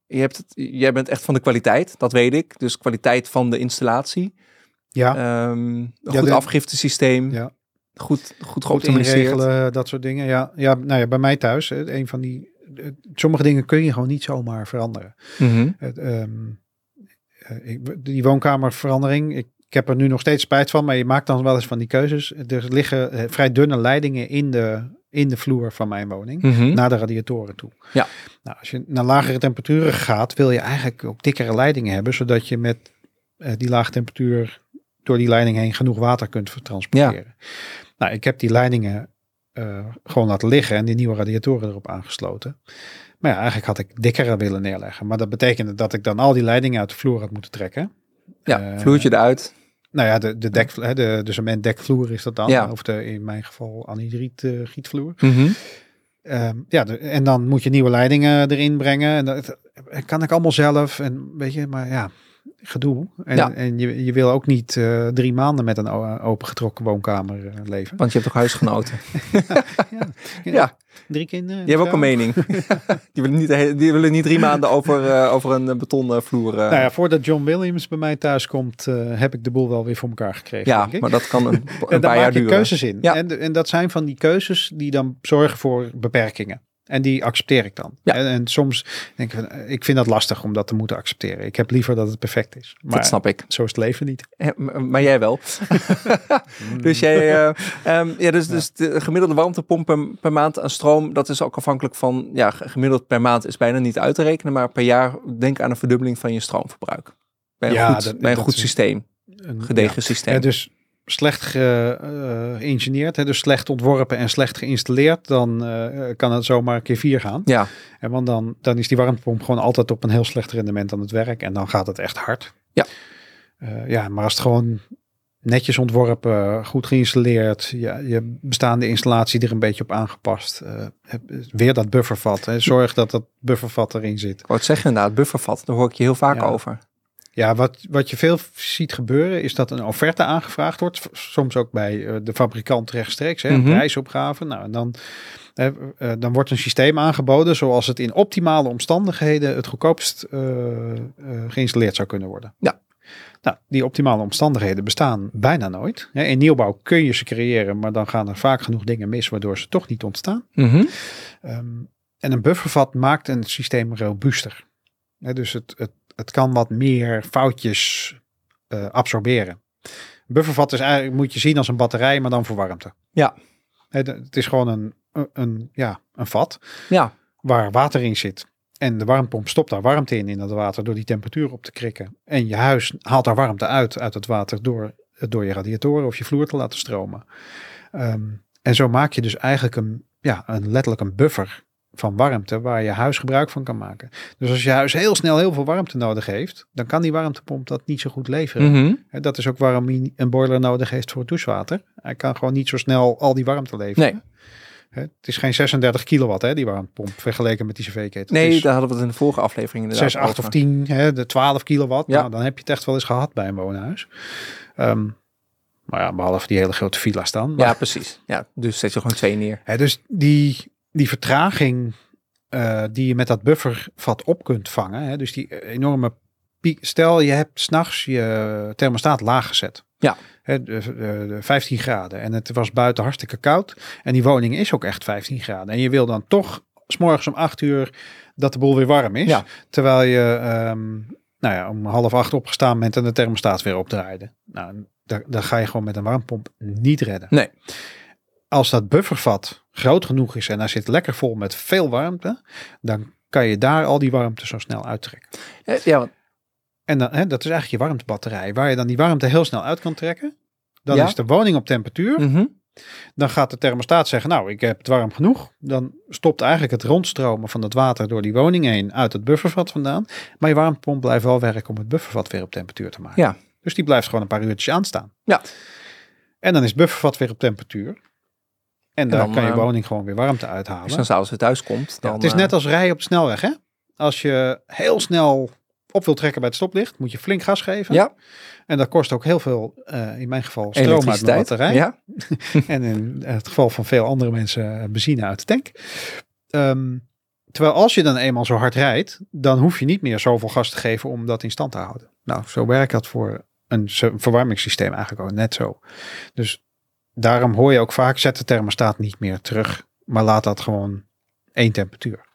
[SPEAKER 3] je hebt het, jij bent echt van de kwaliteit, dat weet ik. Dus kwaliteit van de installatie.
[SPEAKER 1] ja,
[SPEAKER 3] Ehm, een
[SPEAKER 1] Ja,
[SPEAKER 3] goed
[SPEAKER 1] de-
[SPEAKER 3] afgiftesysteem.
[SPEAKER 1] ja.
[SPEAKER 3] Goed, goed
[SPEAKER 1] goed
[SPEAKER 3] geoptimaliseerd.
[SPEAKER 1] inregelen, dat soort dingen. Ja, ja, nou ja, bij mij thuis, een van die, sommige dingen kun je gewoon niet zomaar veranderen.
[SPEAKER 3] Mhm.
[SPEAKER 1] Het, ehm, eh, die woonkamerverandering, ik, ik heb er nu nog steeds spijt van, maar je maakt dan wel eens van die keuzes. Er liggen eh, vrij dunne leidingen in de, in de vloer van mijn woning.
[SPEAKER 3] Mhm.
[SPEAKER 1] Naar de radiatoren toe.
[SPEAKER 3] Ja.
[SPEAKER 1] Nou, als je naar lagere temperaturen gaat, wil je eigenlijk ook dikkere leidingen hebben, zodat je met eh, die lage temperatuur door die leiding heen genoeg water kunt transporteren. Nou, ik heb die leidingen eh, gewoon laten liggen en die nieuwe radiatoren erop aangesloten. Maar ja, eigenlijk had ik dikkere willen neerleggen. Maar dat betekende dat ik dan al die leidingen uit de vloer had moeten trekken.
[SPEAKER 3] ja, vloertje eruit.
[SPEAKER 1] Nou ja, de, de, dek, hè, de, de cementdekvloer is dat dan.
[SPEAKER 3] Ja.
[SPEAKER 1] Of de, in mijn geval anhydriet eh, gietvloer.
[SPEAKER 3] Mhm.
[SPEAKER 1] Ehm, ja, de- en dan moet je nieuwe leidingen erin brengen. En dat dat kan ik allemaal zelf. En weet je, maar ja, gedoe. En,
[SPEAKER 3] Ja.
[SPEAKER 1] en je, je wil ook niet eh, drie maanden met een opengetrokken woonkamer eh, leven.
[SPEAKER 3] Want je hebt toch huisgenoten?
[SPEAKER 1] ja.
[SPEAKER 3] ja,
[SPEAKER 1] Drie kinderen.
[SPEAKER 3] je hebt ook een mening. die, willen niet, die willen niet drie maanden over, eh, over een betonnen vloer.
[SPEAKER 1] Nou ja, voordat John Williams bij mij thuis komt, heb ik de boel wel weer voor elkaar gekregen.
[SPEAKER 3] ja, maar dat kan een, een
[SPEAKER 1] en daar
[SPEAKER 3] paar jaar
[SPEAKER 1] maak je
[SPEAKER 3] duren.
[SPEAKER 1] keuzes in.
[SPEAKER 3] Ja.
[SPEAKER 1] En, en dat zijn van die keuzes die dan zorgen voor beperkingen. En die accepteer ik dan.
[SPEAKER 3] Ja.
[SPEAKER 1] En, en soms denk ik, van, eh, ik vind dat lastig om dat te moeten accepteren. Ik heb liever dat het perfect is. Maar
[SPEAKER 3] dat snap ik.
[SPEAKER 1] zo is het leven niet.
[SPEAKER 3] Maar jij wel. dus jij, eh, ehm, ja, dus, dus de gemiddelde warmtepomp per, per maand aan stroom, dat is ook afhankelijk van, ja, gemiddeld per maand is bijna niet uit te rekenen, maar per jaar denk aan een verdubbeling van je stroomverbruik. Bij een
[SPEAKER 1] Ja,
[SPEAKER 3] goed,
[SPEAKER 1] dat-
[SPEAKER 3] bij een
[SPEAKER 1] dat
[SPEAKER 3] goed systeem,
[SPEAKER 1] Een-
[SPEAKER 3] gedegen systeem.
[SPEAKER 1] Dus slecht eh, geïngineerd, hè, dus slecht ontworpen en slecht geïnstalleerd, dan eh, kan het zomaar een keer vier gaan.
[SPEAKER 3] ja,
[SPEAKER 1] En want dan, dan is die warmtepomp gewoon altijd op een heel slecht rendement aan het werk en dan gaat het echt hard.
[SPEAKER 3] Ja.
[SPEAKER 1] Eh, ja, maar als het gewoon netjes ontworpen, goed geïnstalleerd, ja, je bestaande installatie er een beetje op aangepast, weer dat buffervat, hè, zorg dat dat buffervat erin zit.
[SPEAKER 3] ik wou het zeggen inderdaad, buffervat, daar hoor ik je heel vaak
[SPEAKER 1] Ja.
[SPEAKER 3] over.
[SPEAKER 1] Ja, wat, wat je veel ziet gebeuren is dat een offerte aangevraagd wordt. Soms ook bij eh, de fabrikant rechtstreeks, hè, een
[SPEAKER 3] Mhm.
[SPEAKER 1] prijsopgave. Nou, en dan, eh, eh, dan wordt een systeem aangeboden zoals het in optimale omstandigheden het goedkoopst eh, geïnstalleerd zou kunnen worden.
[SPEAKER 3] Ja.
[SPEAKER 1] Nou, die optimale omstandigheden bestaan bijna nooit. Hè, In nieuwbouw kun je ze creëren, maar dan gaan er vaak genoeg dingen mis waardoor ze toch niet ontstaan.
[SPEAKER 3] Mhm.
[SPEAKER 1] Ehm, en een buffervat maakt een systeem robuuster. Hè, dus het, het, het kan wat meer foutjes eh, absorberen. Buffervat is eigenlijk, moet je zien als een batterij, maar dan voor warmte.
[SPEAKER 3] Ja.
[SPEAKER 1] Het is gewoon een, een, een, ja, een vat
[SPEAKER 3] Ja,
[SPEAKER 1] waar water in zit. En de warmtepomp stopt daar warmte in, in dat water, door die temperatuur op te krikken. En je huis haalt daar warmte uit, uit het water, door, door je radiatoren of je vloer te laten stromen. Ehm, en zo maak je dus eigenlijk een, ja, een, letterlijk een buffer van warmte waar je huis gebruik van kan maken. Dus als je huis heel snel heel veel warmte nodig heeft, dan kan die warmtepomp dat niet zo goed leveren.
[SPEAKER 3] Mhm.
[SPEAKER 1] Dat is ook waarom een boiler nodig heeft voor het douchewater. Hij kan gewoon niet zo snel al die warmte leveren.
[SPEAKER 3] Nee.
[SPEAKER 1] Het is geen 36 kilowatt, hè, die warmtepomp, vergeleken met die cv-ketel.
[SPEAKER 3] nee, daar hadden we het in de vorige aflevering inderdaad
[SPEAKER 1] 6, 8 of
[SPEAKER 3] over.
[SPEAKER 1] 10, hè, de 12 kilowatt.
[SPEAKER 3] Ja.
[SPEAKER 1] Nou, dan heb je het echt wel eens gehad bij een woonhuis. Ehm, maar ja, behalve die hele grote villa's dan. Maar,
[SPEAKER 3] Ja, precies. Ja, dus zet je gewoon twee neer.
[SPEAKER 1] hè, dus die, die vertraging eh, die je met dat buffervat op kunt vangen. Hè, dus die enorme piek. Stel, je hebt s'nachts je thermostaat laag gezet.
[SPEAKER 3] Ja.
[SPEAKER 1] Hè, de, de- de 15 graden. En het was buiten hartstikke koud. En die woning is ook echt 15 graden. En je wil dan toch s'morgens om 8 uur dat de boel weer warm is.
[SPEAKER 3] Ja.
[SPEAKER 1] Terwijl je ehm, nou ja, om half acht opgestaan bent en de thermostaat weer opdraaide. Nou, daar, daar ga je gewoon met een warmpomp niet redden.
[SPEAKER 3] Nee.
[SPEAKER 1] Als dat buffervat groot genoeg is en hij zit lekker vol met veel warmte, dan kan je daar al die warmte zo snel uittrekken.
[SPEAKER 3] Eh, Ja, want-
[SPEAKER 1] En dan, hè, dat is eigenlijk je warmtebatterij, waar je dan die warmte heel snel uit kan trekken. Dan
[SPEAKER 3] Ja.
[SPEAKER 1] is de woning op temperatuur.
[SPEAKER 3] mhm.
[SPEAKER 1] Dan gaat de thermostaat zeggen, nou, ik heb het warm genoeg. Dan stopt eigenlijk het rondstromen van het water door die woning heen uit het buffervat vandaan. Maar je warmtepomp blijft wel werken om het buffervat weer op temperatuur te maken.
[SPEAKER 3] Ja.
[SPEAKER 1] Dus die blijft gewoon een paar uurtjes aanstaan.
[SPEAKER 3] Ja.
[SPEAKER 1] En dan is het buffervat weer op temperatuur. En daar
[SPEAKER 3] dan,
[SPEAKER 1] kan je
[SPEAKER 3] eh,
[SPEAKER 1] woning gewoon weer warmte uithalen.
[SPEAKER 3] Dan s'avonds weer thuis komt, dan...
[SPEAKER 1] Ja, het is
[SPEAKER 3] eh,
[SPEAKER 1] net als rijden op de snelweg, hè? Als je heel snel op wil trekken bij het stoplicht, moet je flink gas geven.
[SPEAKER 3] Ja,
[SPEAKER 1] En dat kost ook heel veel, eh, in mijn geval, stroom uit de batterij.
[SPEAKER 3] Ja,
[SPEAKER 1] En in het geval van veel andere mensen eh, benzine uit de tank. Ehm, terwijl als je dan eenmaal zo hard rijdt, dan hoef je niet meer zoveel gas te geven om dat in stand te houden. Nou, zo werkt dat voor een verwarmingssysteem eigenlijk ook net zo. Dus daarom hoor je ook vaak, zet de thermostaat niet meer terug, maar laat dat gewoon één temperatuur.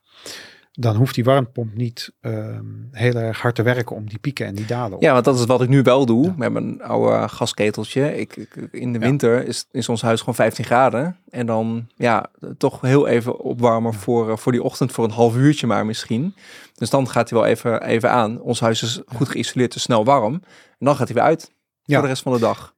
[SPEAKER 1] Dan hoeft die warmtepomp niet ehm, heel erg hard te werken om die pieken en die dalen op.
[SPEAKER 3] ja, want dat is wat ik nu wel doe
[SPEAKER 1] Ja.
[SPEAKER 3] met mijn oude gasketeltje. Ik, ik- in de
[SPEAKER 1] Ja.
[SPEAKER 3] winter is, is ons huis gewoon 15 graden. En dan ja, toch heel even opwarmen voor, eh, voor die ochtend, voor een half uurtje maar misschien. Dus dan gaat hij wel even, even aan. Ons huis is goed geïsoleerd, dus snel warm. En dan gaat hij weer uit
[SPEAKER 1] Ja.
[SPEAKER 3] voor de rest van de dag.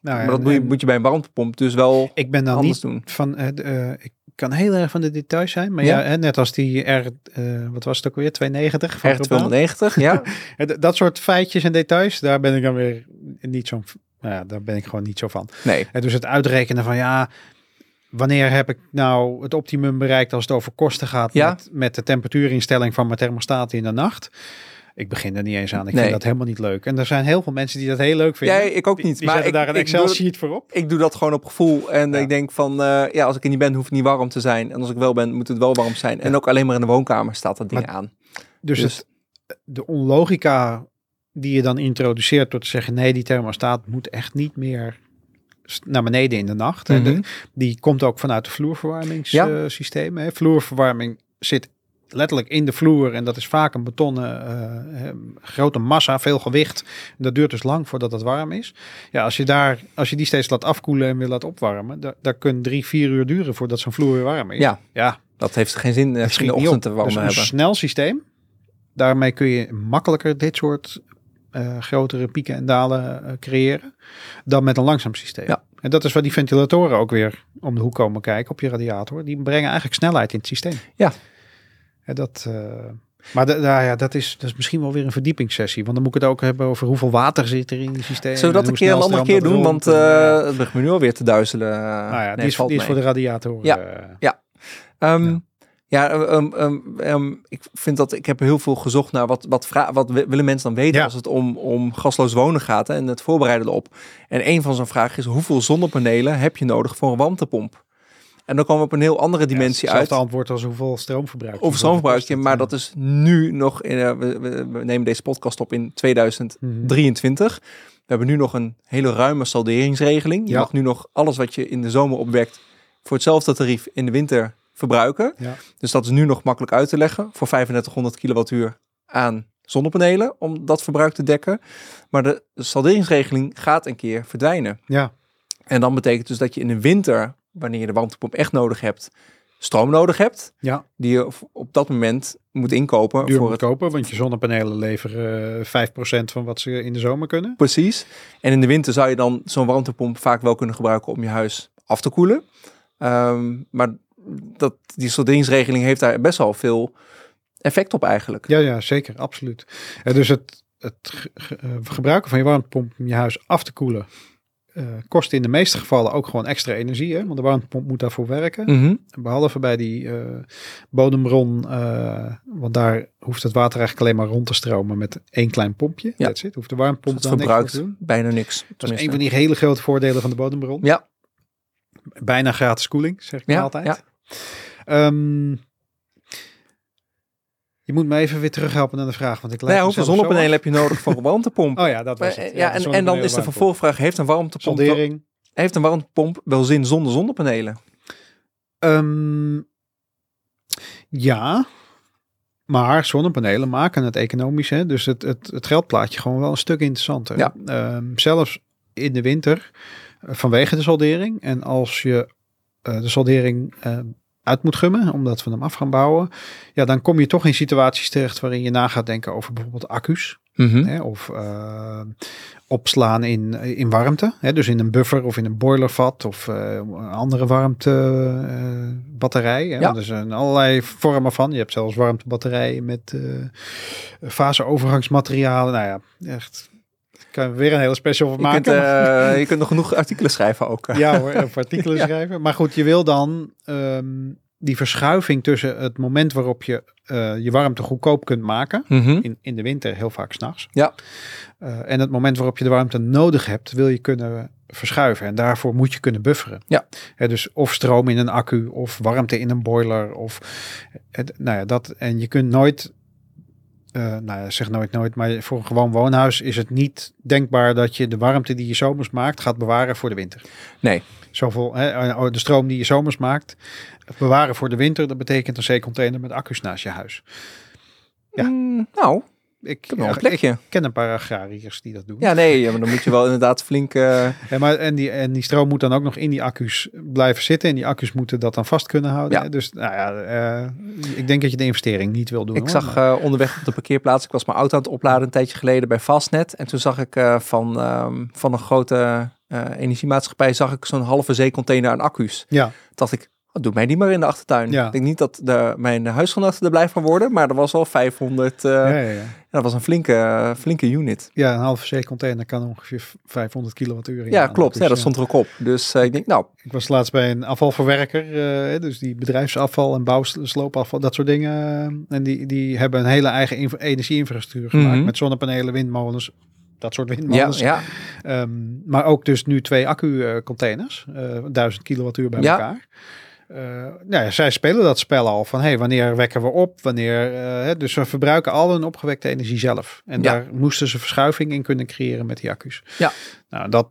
[SPEAKER 1] Nou,
[SPEAKER 3] maar dat
[SPEAKER 1] en-
[SPEAKER 3] moet je,
[SPEAKER 1] en
[SPEAKER 3] moet je bij een warmtepomp dus wel
[SPEAKER 1] ik ben dan
[SPEAKER 3] anders
[SPEAKER 1] niet
[SPEAKER 3] doen.
[SPEAKER 1] van, eh, ik kan heel erg van de details zijn, maar
[SPEAKER 3] Ja.
[SPEAKER 1] ja, net als die R, eh, wat was het ook weer, 290 van Propaal.
[SPEAKER 3] R290, ja.
[SPEAKER 1] Dat soort feitjes en details, daar ben ik dan weer niet zo, nou ja, daar ben ik gewoon niet zo van.
[SPEAKER 3] Nee,
[SPEAKER 1] En dus het uitrekenen van ja, wanneer heb ik nou het optimum bereikt als het over kosten gaat
[SPEAKER 3] Ja.
[SPEAKER 1] met, met de temperatuurinstelling van mijn thermostaat in de nacht. Ik begin er niet eens aan. Ik
[SPEAKER 3] Nee.
[SPEAKER 1] vind dat helemaal niet leuk. En er zijn heel veel mensen die dat heel leuk vinden.
[SPEAKER 3] Jij, ik ook niet.
[SPEAKER 1] Die,
[SPEAKER 3] maar
[SPEAKER 1] zetten
[SPEAKER 3] ik,
[SPEAKER 1] daar een Excel-sheet voor op.
[SPEAKER 3] ik doe dat gewoon op gevoel. En
[SPEAKER 1] Ja.
[SPEAKER 3] ik denk van, eh, ja, als ik er niet ben, hoeft het niet warm te zijn. En als ik wel ben, moet het wel warm zijn. En ook alleen maar in de woonkamer staat dat ding
[SPEAKER 1] Maar-
[SPEAKER 3] aan.
[SPEAKER 1] Dus,
[SPEAKER 3] Dus-
[SPEAKER 1] het, de onlogica die je dan introduceert door te zeggen nee, die thermostaat moet echt niet meer naar beneden in de nacht. hè.
[SPEAKER 3] Mhm.
[SPEAKER 1] De- die komt ook vanuit de vloerverwarmingssysteem. hè. Vloerverwarming zit letterlijk in de vloer en dat is vaak een betonnen eh, eh, grote massa, veel gewicht. Dat duurt dus lang voordat het warm is. Ja, als je daar, als je die steeds laat afkoelen en weer laat opwarmen, da- dat kan drie, vier uur duren voordat zo'n vloer weer warm is.
[SPEAKER 3] Ja.
[SPEAKER 1] ja
[SPEAKER 3] Dat heeft geen zin
[SPEAKER 1] het
[SPEAKER 3] in de ochtend te warmen
[SPEAKER 1] Dus een
[SPEAKER 3] hebben.
[SPEAKER 1] snel systeem. Daarmee kun je makkelijker dit soort grotere pieken en dalen creëren dan met een langzaam systeem.
[SPEAKER 3] Ja.
[SPEAKER 1] En dat is waar die ventilatoren ook weer om de hoek komen kijken op je radiator. Die brengen eigenlijk snelheid in het systeem.
[SPEAKER 3] Ja.
[SPEAKER 1] En dat, eh, maar nou ja, dat, is, dat is misschien wel weer een verdiepingssessie. Want dan moet ik het ook hebben over hoeveel water zit er in die systeem.
[SPEAKER 3] Zullen we dat een keer een andere keer doen? Want
[SPEAKER 1] en,
[SPEAKER 3] eh, het begint me nu alweer te duizelen.
[SPEAKER 1] nou ja,
[SPEAKER 3] Nee,
[SPEAKER 1] die is,
[SPEAKER 3] valt
[SPEAKER 1] die is voor de radiator.
[SPEAKER 3] Ja.
[SPEAKER 1] eh,
[SPEAKER 3] Ehm,
[SPEAKER 1] Ja.
[SPEAKER 3] ja, ehm, ehm, ik vind dat ik heb heel veel gezocht naar wat, wat, wat wi- willen mensen dan weten
[SPEAKER 1] Ja.
[SPEAKER 3] als het om, om gasloos wonen gaat hè, en het voorbereiden erop. En een van zo'n vragen is: hoeveel zonnepanelen heb je nodig voor een warmtepomp? En dan komen we op een heel andere dimensie
[SPEAKER 1] ja,
[SPEAKER 3] uit.
[SPEAKER 1] hetzelfde antwoord als hoeveel stroomverbruik. je.
[SPEAKER 3] Over stroomverbruik,
[SPEAKER 1] Hoeveel
[SPEAKER 3] maar dat
[SPEAKER 1] het,
[SPEAKER 3] is nu nog, in, eh, we, nemen deze podcast op in 2023.
[SPEAKER 1] Mhm.
[SPEAKER 3] We hebben nu nog een hele ruime salderingsregeling. Je
[SPEAKER 1] Ja.
[SPEAKER 3] mag nu nog alles wat je in de zomer opwekt voor hetzelfde tarief in de winter verbruiken.
[SPEAKER 1] Ja.
[SPEAKER 3] Dus dat is nu nog makkelijk uit te leggen voor 3500 kilowattuur aan zonnepanelen om dat verbruik te dekken. Maar de salderingsregeling gaat een keer verdwijnen.
[SPEAKER 1] Ja,
[SPEAKER 3] En dan betekent dus dat je in de winter, wanneer je de warmtepomp echt nodig hebt, stroom nodig hebt.
[SPEAKER 1] ja.
[SPEAKER 3] Die je op dat moment moet inkopen
[SPEAKER 1] duur
[SPEAKER 3] voor
[SPEAKER 1] moet
[SPEAKER 3] het
[SPEAKER 1] kopen, want je zonnepanelen leveren eh, 5% van wat ze in de zomer kunnen.
[SPEAKER 3] Precies. En in de winter zou je dan zo'n warmtepomp vaak wel kunnen gebruiken om je huis af te koelen. Ehm, maar dat, die solderingsregeling heeft daar best wel veel effect op eigenlijk.
[SPEAKER 1] Ja, ja, zeker, absoluut. En dus het, het eh, gebruiken van je warmtepomp om je huis af te koelen eh, kost in de meeste gevallen ook gewoon extra energie, hè? want de warmtepomp moet daarvoor werken.
[SPEAKER 3] Mhm.
[SPEAKER 1] Behalve bij die eh, bodembron, eh, want daar hoeft het water eigenlijk alleen maar rond te stromen met één klein pompje.
[SPEAKER 3] Ja.
[SPEAKER 1] That's it. Hoeft de warmtepomp dan niks te doen.
[SPEAKER 3] bijna niks.
[SPEAKER 1] Dat is
[SPEAKER 3] tenminste.
[SPEAKER 1] een van die hele grote voordelen van de bodembron.
[SPEAKER 3] Ja,
[SPEAKER 1] Bijna gratis koeling, zeg ik
[SPEAKER 3] ja,
[SPEAKER 1] altijd.
[SPEAKER 3] ja.
[SPEAKER 1] Ehm, je moet me even weer terughelpen naar de vraag, want ik
[SPEAKER 3] Nou ja,
[SPEAKER 1] lijk
[SPEAKER 3] hoeveel zonnepanelen heb je nodig voor een warmtepomp?
[SPEAKER 1] Oh ja, dat was het.
[SPEAKER 3] eh, ja, en, en dan is de vervolgvraag, heeft een warmtepomp, wel, heeft een warmtepomp wel zin zonder zonnepanelen?
[SPEAKER 1] Ehm, ja, maar zonnepanelen maken het economisch. Hè? Dus het, het, het geldplaatje gewoon wel een stuk interessanter.
[SPEAKER 3] Ja.
[SPEAKER 1] Ehm, zelfs in de winter eh, vanwege de soldering. En als je eh, de soldering uit moet gummen, omdat we hem af gaan bouwen. Ja, dan kom je toch in situaties terecht waarin je na gaat denken over bijvoorbeeld accu's.
[SPEAKER 3] Mhm.
[SPEAKER 1] Hè, of eh, opslaan in, in warmte. Hè, dus in een buffer of in een boilervat of eh, een andere warmtebatterij. hè,
[SPEAKER 3] Ja.
[SPEAKER 1] want Er zijn allerlei vormen van. Je hebt zelfs warmtebatterijen met eh faseovergangsmaterialen. Nou ja, echt. Kan weer een hele special van
[SPEAKER 3] Je,
[SPEAKER 1] maken.
[SPEAKER 3] kunt, eh, je kunt nog genoeg artikelen schrijven ook. eh.
[SPEAKER 1] Ja hoor, of artikelen
[SPEAKER 3] Ja.
[SPEAKER 1] schrijven. Maar goed, je wil dan ehm, die verschuiving tussen het moment waarop je eh, je warmte goedkoop kunt maken
[SPEAKER 3] Mhm.
[SPEAKER 1] in, in de winter heel vaak s'nachts.
[SPEAKER 3] Ja.
[SPEAKER 1] Uh, en het moment waarop je de warmte nodig hebt, wil je kunnen verschuiven. En daarvoor moet je kunnen bufferen.
[SPEAKER 3] Ja.
[SPEAKER 1] Hè, dus of stroom in een accu, of warmte in een boiler. Of, het, nou ja, dat, en je kunt nooit, uh, nou ja, zeg nooit nooit, maar voor een gewoon woonhuis is het niet denkbaar dat je de warmte die je zomers maakt gaat bewaren voor de winter.
[SPEAKER 3] Nee.
[SPEAKER 1] Zoveel, hè, de stroom die je zomers maakt, bewaren voor de winter, dat betekent een zeecontainer met accu's naast je huis.
[SPEAKER 3] Ja. Mm, nou,
[SPEAKER 1] ik,
[SPEAKER 3] een plekje.
[SPEAKER 1] Ik ken een paar agrariërs die dat doen.
[SPEAKER 3] Ja, nee, maar dan moet je wel inderdaad flink... Uh...
[SPEAKER 1] Ja, maar, en, die, en die stroom moet dan ook nog in die accu's blijven zitten. En die accu's moeten dat dan vast kunnen houden.
[SPEAKER 3] Ja.
[SPEAKER 1] Dus nou ja, uh, ik denk dat je de investering niet wil doen.
[SPEAKER 3] Ik
[SPEAKER 1] hoor,
[SPEAKER 3] zag uh, onderweg op de parkeerplaats, ik was mijn auto aan het opladen een tijdje geleden bij Fastnet. En toen zag ik van, um, van een grote energiemaatschappij, zag ik zo'n halve zeecontainer aan accu's.
[SPEAKER 1] Ja.
[SPEAKER 3] Toen dacht ik, oh, doe mij die maar in de achtertuin.
[SPEAKER 1] Ja.
[SPEAKER 3] Ik denk niet dat de, mijn huisgenoten er blij van worden, maar er was al 500. Uh,
[SPEAKER 1] ja, ja, ja.
[SPEAKER 3] dat was een flinke, flinke unit.
[SPEAKER 1] Ja, een halve zeecontainer kan ongeveer 500 kilowattuur in.
[SPEAKER 3] Ja, klopt.
[SPEAKER 1] Dus,
[SPEAKER 3] ja, dat stond er ook op. Dus uh, ik denk, nou.
[SPEAKER 1] Ik was laatst bij een afvalverwerker, uh, dus die bedrijfsafval en bouwsloopafval, dat soort dingen. En die, die hebben een hele eigen energieinfrastructuur gemaakt
[SPEAKER 3] Mhm.
[SPEAKER 1] met zonnepanelen, windmolens, dat soort windmolens.
[SPEAKER 3] Ja,
[SPEAKER 1] ja. Um, maar ook dus nu twee accu-containers, uh, 1000 kilowattuur bij
[SPEAKER 3] ja.
[SPEAKER 1] elkaar. Uh, nou ja, zij spelen dat spel al van hey, wanneer wekken we op, wanneer. Uh, dus ze verbruiken al hun opgewekte energie zelf. En
[SPEAKER 3] Ja.
[SPEAKER 1] daar moesten ze verschuiving in kunnen creëren met die accu's.
[SPEAKER 3] Ja.
[SPEAKER 1] Nou, dat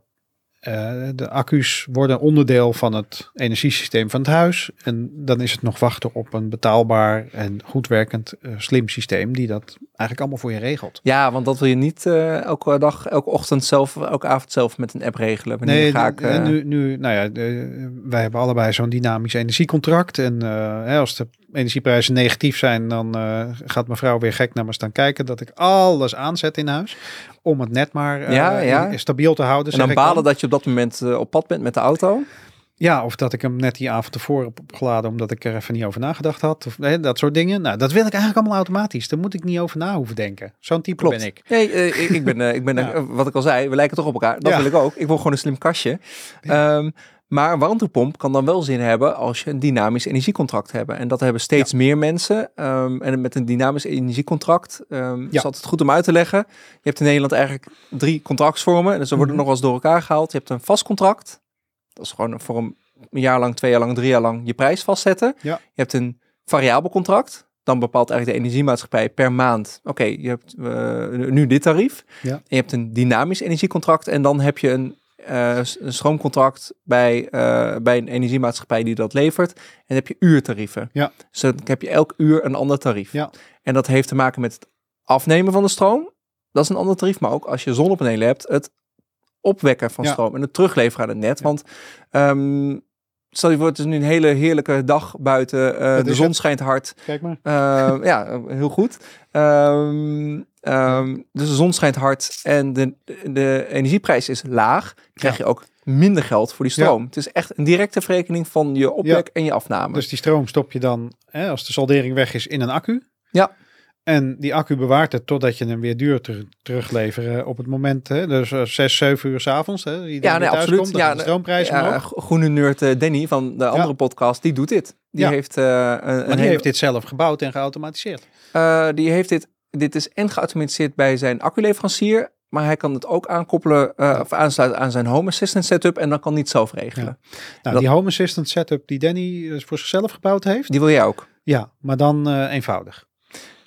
[SPEAKER 1] eh, de accu's worden onderdeel van het energiesysteem van het huis. En dan is het nog wachten op een betaalbaar en goed werkend eh, slim systeem die dat eigenlijk allemaal voor je regelt.
[SPEAKER 3] Ja, want dat wil je niet eh, elke dag, elke ochtend zelf, elke avond zelf met een app regelen. Wanneer
[SPEAKER 1] Nee,
[SPEAKER 3] ga ik...
[SPEAKER 1] en nu, nu, nou ja, de- wij hebben allebei zo'n dynamisch energiecontract. En hè, als de energieprijzen negatief zijn, dan gaat mevrouw weer gek naar me staan kijken dat ik alles aanzet in huis. Om het net maar
[SPEAKER 3] Ja, ja.
[SPEAKER 1] stabiel te houden.
[SPEAKER 3] en dan balen dat je op dat moment eh, op pad bent met de auto.
[SPEAKER 1] Ja, of dat ik hem net die avond tevoren heb opgeladen omdat ik er even niet over nagedacht had. Of hè, dat soort dingen. Nou, dat wil ik eigenlijk allemaal automatisch. Daar moet ik niet over na hoeven denken. Zo'n type
[SPEAKER 3] Klopt.
[SPEAKER 1] ben ik.
[SPEAKER 3] Nee, eh, ik, ben, eh, ik ben
[SPEAKER 1] Ja.
[SPEAKER 3] wat ik al zei, we lijken toch op elkaar. Dat
[SPEAKER 1] Ja.
[SPEAKER 3] wil ik ook. Ik wil gewoon een slim kastje. Ehm, maar een warmtepomp kan dan wel zin hebben als je een dynamisch energiecontract hebt. En dat hebben steeds meer mensen. Ehm, en met een dynamisch energiecontract ehm is altijd goed om uit te leggen. Je hebt in Nederland eigenlijk drie contractsvormen. Dus ze worden
[SPEAKER 1] Mhm.
[SPEAKER 3] nog wel eens door elkaar gehaald. Je hebt een vast contract. Dat is gewoon voor een jaar lang, twee jaar lang, drie jaar lang je prijs vastzetten.
[SPEAKER 1] Ja.
[SPEAKER 3] Je hebt een variabel contract. Dan bepaalt eigenlijk de energiemaatschappij per maand. Oké, je hebt eh, nu dit tarief.
[SPEAKER 1] Ja.
[SPEAKER 3] En je hebt een dynamisch energiecontract. En dan heb je een, eh, een stroomcontract bij, eh, bij een energiemaatschappij die dat levert. En dan heb je uurtarieven.
[SPEAKER 1] Ja.
[SPEAKER 3] Dus dan heb je elk uur een ander tarief.
[SPEAKER 1] Ja.
[SPEAKER 3] En dat heeft te maken met het afnemen van de stroom. Dat is een ander tarief. Maar ook als je zonnepanelen hebt, het opwekken van
[SPEAKER 1] Ja.
[SPEAKER 3] stroom en het terugleveren aan het net. Want ehm, stel je voor, het is nu een hele heerlijke dag buiten. eh, de zon
[SPEAKER 1] het.
[SPEAKER 3] schijnt hard.
[SPEAKER 1] Kijk maar.
[SPEAKER 3] Eh, ja, heel goed. Ehm, ehm, dus de zon schijnt hard en de, de energieprijs is laag. Krijg je ook minder geld voor die stroom. Het is echt een directe verrekening van je opwek en je afname.
[SPEAKER 1] Dus die stroom stop je dan, hè, als de saldering weg is, in een accu.
[SPEAKER 3] Ja.
[SPEAKER 1] En die accu bewaart het totdat je hem weer duur ter- terugleveren op het moment. Hè, dus uh, 6, 7 uur s'avonds.
[SPEAKER 3] Ja, nee, absoluut.
[SPEAKER 1] Komt,
[SPEAKER 3] Ja,
[SPEAKER 1] de stroomprijs
[SPEAKER 3] ja, Groene nerd eh, Danny van de andere podcast, die doet dit. Die
[SPEAKER 1] Ja.
[SPEAKER 3] heeft, eh, een,
[SPEAKER 1] die
[SPEAKER 3] hele-
[SPEAKER 1] heeft dit zelf gebouwd en geautomatiseerd.
[SPEAKER 3] eh, die heeft dit. Dit is en geautomatiseerd bij zijn acculeverancier. Maar hij kan het ook aankoppelen eh, of aansluiten aan zijn Home Assistant setup. En dan kan hij het zelf regelen.
[SPEAKER 1] Nou,
[SPEAKER 3] Dat-
[SPEAKER 1] die Home Assistant setup die Danny eh, voor zichzelf gebouwd heeft.
[SPEAKER 3] Die wil jij ook.
[SPEAKER 1] Ja, maar dan eh, eenvoudig.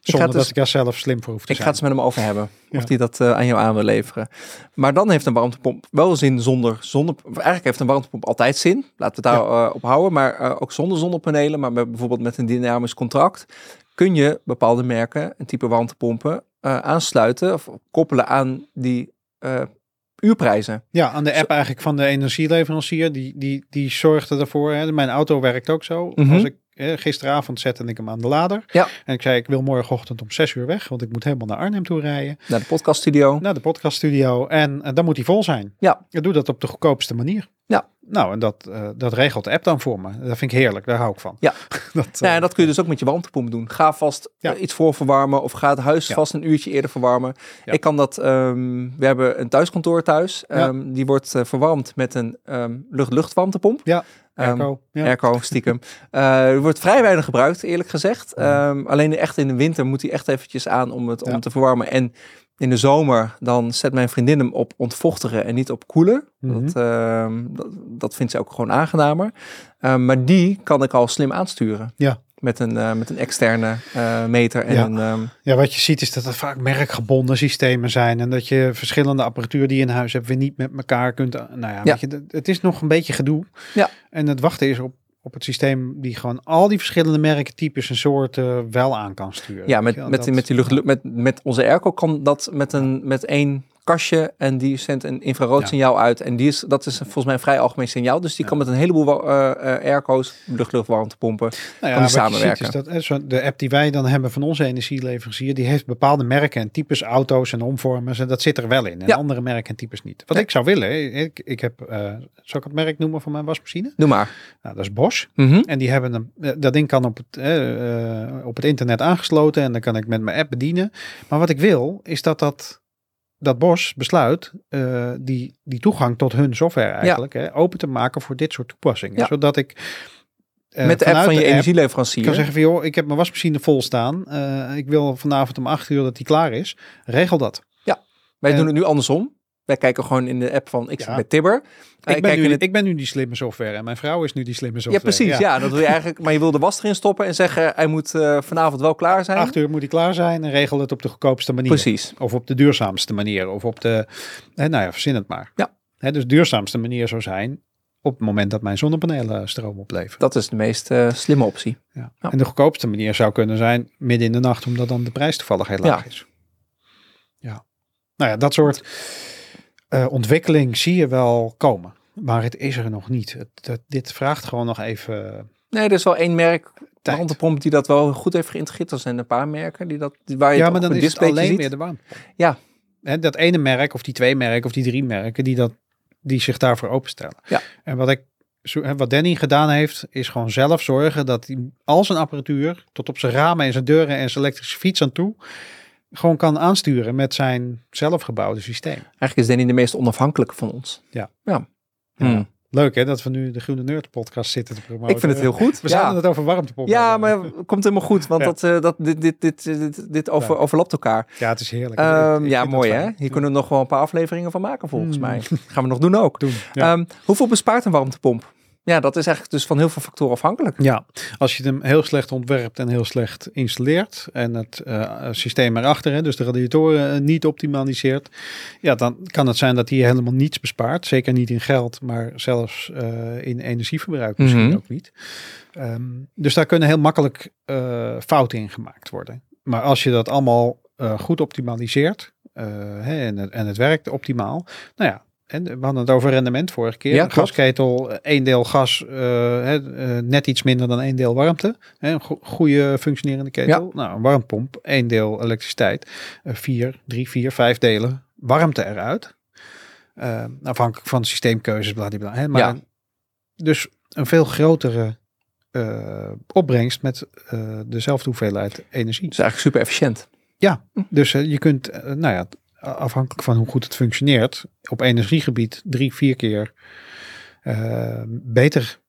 [SPEAKER 1] Zonder
[SPEAKER 3] het dus-
[SPEAKER 1] dat ik daar zelf slim voor hoef te
[SPEAKER 3] Ik ga het met hem over hebben. Of
[SPEAKER 1] Ja.
[SPEAKER 3] die dat eh, aan jou aan wil leveren. Maar dan heeft een warmtepomp wel zin zonder zonne. Eigenlijk heeft een warmtepomp altijd zin. Laten we het daar eh, op houden. Maar eh, ook zonder zonnepanelen. Maar met, bijvoorbeeld met een dynamisch contract. Kun je bepaalde merken, een type warmtepompen, eh, aansluiten of koppelen aan die eh, uurprijzen.
[SPEAKER 1] Ja, aan de app eigenlijk van de energieleverancier. Die, die, die zorgde ervoor. Hè. Mijn auto werkt ook zo.
[SPEAKER 3] Mhm.
[SPEAKER 1] Als ik, eh, gisteravond zette ik hem aan de lader.
[SPEAKER 3] Ja.
[SPEAKER 1] En ik zei, ik wil morgenochtend om 6 uur weg. Want ik moet helemaal naar Arnhem toe rijden.
[SPEAKER 3] Naar de podcaststudio.
[SPEAKER 1] Naar de podcaststudio. En eh, dan moet hij vol zijn.
[SPEAKER 3] Ja.
[SPEAKER 1] Ik doe dat op de goedkoopste manier.
[SPEAKER 3] Ja.
[SPEAKER 1] Nou, en dat, eh, dat regelt de app dan voor me. Dat vind ik heerlijk. Daar hou ik van.
[SPEAKER 3] Ja.
[SPEAKER 1] dat, eh,
[SPEAKER 3] en dat kun je dus ook met je warmtepomp doen. Ga vast
[SPEAKER 1] Ja.
[SPEAKER 3] iets voorverwarmen of ga het huis
[SPEAKER 1] Ja.
[SPEAKER 3] vast een uurtje eerder verwarmen.
[SPEAKER 1] Ja.
[SPEAKER 3] Ik kan dat, ehm, we hebben een thuiskantoor thuis. Ehm, die wordt verwarmd met een ehm lucht-luchtwarmtepomp.
[SPEAKER 1] Ja,
[SPEAKER 3] Ehm,
[SPEAKER 1] Airco. ja.
[SPEAKER 3] Airco, stiekem. Eh, er wordt vrij weinig gebruikt, eerlijk gezegd. Ehm, alleen echt in de winter moet hij echt eventjes aan om het om te verwarmen. En in de zomer, dan zet mijn vriendin hem op ontvochtigen en niet op koelen.
[SPEAKER 1] Mhm.
[SPEAKER 3] dat, ehm, dat, dat vindt ze ook gewoon aangenamer. Maar die kan ik al slim aansturen.
[SPEAKER 1] Ja.
[SPEAKER 3] Met een, eh, met een externe eh, meter en
[SPEAKER 1] Ja.
[SPEAKER 3] een... ehm,
[SPEAKER 1] Ja, wat je ziet is dat het vaak merkgebonden systemen zijn. En dat je verschillende apparatuur die je in huis hebt weer niet met elkaar kunt. Nou ja,
[SPEAKER 3] Ja.
[SPEAKER 1] Weet je, het is nog een beetje gedoe.
[SPEAKER 3] Ja.
[SPEAKER 1] En het wachten is op, op het systeem die gewoon al die verschillende merken, types en soorten wel aan kan sturen.
[SPEAKER 3] ja, met, met,
[SPEAKER 1] dat-
[SPEAKER 3] met, die lucht, met, met onze airco kan dat met, een, met één kastje en die zendt een infrarood
[SPEAKER 1] Ja.
[SPEAKER 3] signaal uit. En die is, dat is volgens mij een vrij algemeen signaal. Dus die
[SPEAKER 1] Ja.
[SPEAKER 3] kan met een heleboel eh, airco's, lucht-luchtwarmtepompen.
[SPEAKER 1] Nou ja,
[SPEAKER 3] die samenwerken.
[SPEAKER 1] ziet is dat de app die wij dan hebben van onze energieleverancier, die heeft bepaalde merken en types auto's en omvormers. En dat zit er wel in. En andere merken en types niet. Wat ik zou willen, ik, ik heb, eh zal ik het merk noemen van mijn wasmachine?
[SPEAKER 3] Doe maar.
[SPEAKER 1] Nou, dat is Bosch.
[SPEAKER 3] Mhm.
[SPEAKER 1] En die hebben een, dat ding kan op het, op het internet aangesloten en dan kan ik met mijn app bedienen. Maar wat ik wil, is dat dat, dat Bosch besluit eh, die, die toegang tot hun software eigenlijk hè, open te maken voor dit soort toepassingen.
[SPEAKER 3] Ja.
[SPEAKER 1] Zodat ik eh,
[SPEAKER 3] met de app van je energieleverancier.
[SPEAKER 1] kan zeggen van joh, ik heb mijn wasmachine vol staan. Eh, ik wil vanavond om acht uur dat die klaar is. Regel dat.
[SPEAKER 3] Wij
[SPEAKER 1] en-
[SPEAKER 3] doen het nu andersom. Wij kijken gewoon in de app van, ik zit
[SPEAKER 1] Ja.
[SPEAKER 3] bij Tibber.
[SPEAKER 1] Ik ben, nu,
[SPEAKER 3] het-
[SPEAKER 1] ik ben nu die slimme software en mijn vrouw is nu die slimme
[SPEAKER 3] ja,
[SPEAKER 1] software.
[SPEAKER 3] precies. Ja. dat wil je eigenlijk. Maar je wil de was erin stoppen en zeggen, hij moet eh, vanavond wel klaar zijn.
[SPEAKER 1] Acht uur moet die klaar zijn en regel het op de goedkoopste manier.
[SPEAKER 3] Precies.
[SPEAKER 1] Of op de duurzaamste manier. Of op de, hè, nou ja, verzin het maar.
[SPEAKER 3] Ja.
[SPEAKER 1] Hè, dus de duurzaamste manier zou zijn op het moment dat mijn zonnepanelen stroom opleveren.
[SPEAKER 3] Dat is de meest eh, slimme optie.
[SPEAKER 1] Ja.
[SPEAKER 3] Ja.
[SPEAKER 1] En de goedkoopste manier zou kunnen zijn midden in de nacht, omdat dan de prijs toevallig heel laag
[SPEAKER 3] Ja.
[SPEAKER 1] is. Ja. Nou ja, dat soort eh, ontwikkeling zie je wel komen. Maar het is er nog niet. Het, het- dit vraagt gewoon nog even
[SPEAKER 3] Nee, er is wel één merk, warmtepomp, die dat wel goed heeft geïntegreerd. Er zijn een paar merken die dat, die, waar je
[SPEAKER 1] Ja, maar dan is het alleen
[SPEAKER 3] ziet.
[SPEAKER 1] weer de warmte.
[SPEAKER 3] Ja.
[SPEAKER 1] Hè, dat ene merk of die twee merken of die drie merken die, dat, die zich daarvoor openstellen.
[SPEAKER 3] Ja.
[SPEAKER 1] En wat, ik, wat Danny gedaan heeft, is gewoon zelf zorgen dat hij al zijn apparatuur tot op zijn ramen en zijn deuren en zijn elektrische fiets aan toe gewoon kan aansturen met zijn zelfgebouwde systeem.
[SPEAKER 3] Eigenlijk is Danny de meest onafhankelijke van ons.
[SPEAKER 1] Ja.
[SPEAKER 3] ja.
[SPEAKER 1] Ja.
[SPEAKER 3] Hmm.
[SPEAKER 1] Leuk hè, dat we nu de Groene Nerd podcast zitten te promoten.
[SPEAKER 3] Ik vind het heel goed.
[SPEAKER 1] We
[SPEAKER 3] ja.
[SPEAKER 1] zouden het over warmtepompen
[SPEAKER 3] Ja, maar het komt helemaal goed, want
[SPEAKER 1] Ja.
[SPEAKER 3] dat, eh, dat, dit, dit, dit, dit, dit over, overlapt elkaar.
[SPEAKER 1] Ja, het is heerlijk.
[SPEAKER 3] Ehm, ja, mooi hè? Hier kunnen we nog wel een paar afleveringen van maken volgens
[SPEAKER 1] Hmm.
[SPEAKER 3] mij. Gaan we nog doen ook.
[SPEAKER 1] Doen.
[SPEAKER 3] Ehm, hoeveel bespaart een warmtepomp? Ja, dat is eigenlijk dus van heel veel factoren afhankelijk.
[SPEAKER 1] Ja, als je hem heel slecht ontwerpt en heel slecht installeert en het eh, systeem erachter, hè, dus de radiatoren eh, niet optimaliseert, ja, dan kan het zijn dat hij helemaal niets bespaart. Zeker niet in geld, maar zelfs eh, in energieverbruik misschien
[SPEAKER 3] Mhm.
[SPEAKER 1] ook niet. Ehm, dus daar kunnen heel makkelijk fouten in gemaakt worden. Maar als je dat allemaal goed optimaliseert hè, en, het, en het werkt optimaal, nou ja. En we hadden het over rendement vorige keer.
[SPEAKER 3] Ja,
[SPEAKER 1] gasketel, eh, één deel gas, eh, eh, net iets minder dan één deel warmte. Een go- goede functionerende ketel. Nou, een warmpomp, één deel elektriciteit. eh, vier, drie, vier, vijf delen warmte eruit. Eh, afhankelijk van de systeemkeuzes, bladibla. Hè, maar
[SPEAKER 3] Ja.
[SPEAKER 1] Dus een veel grotere eh, opbrengst met eh, dezelfde hoeveelheid energie.
[SPEAKER 3] Dat is eigenlijk super efficiënt.
[SPEAKER 1] Dus eh, je kunt, eh, nou ja, afhankelijk van hoe goed het functioneert, op energiegebied drie, vier keer eh, beter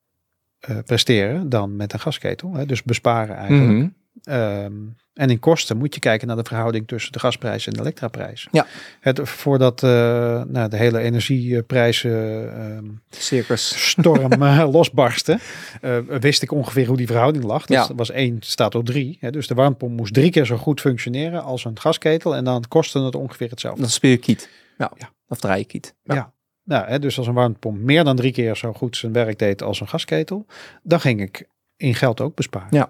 [SPEAKER 1] eh, presteren dan met een gasketel. Hè? Dus besparen eigenlijk.
[SPEAKER 3] Mhm.
[SPEAKER 1] Ehm, en in kosten moet je kijken naar de verhouding tussen de gasprijs en de elektraprijs.
[SPEAKER 3] Ja.
[SPEAKER 1] Het, voordat eh, nou, de hele energieprijzen ehm, storm eh, losbarstte, eh, wist ik ongeveer hoe die verhouding lag. Dat
[SPEAKER 3] Ja.
[SPEAKER 1] was 1 staat tot 3. Hè, dus de warmtepomp moest drie keer zo goed functioneren als een gasketel. En dan kostte het ongeveer hetzelfde.
[SPEAKER 3] Dan speel je kiet. Ja.
[SPEAKER 1] Ja.
[SPEAKER 3] Of draai je kiet.
[SPEAKER 1] Ja. Nou, hè, dus als een warmtepomp meer dan drie keer zo goed zijn werk deed als een gasketel, dan ging ik in geld ook besparen.
[SPEAKER 3] Ja.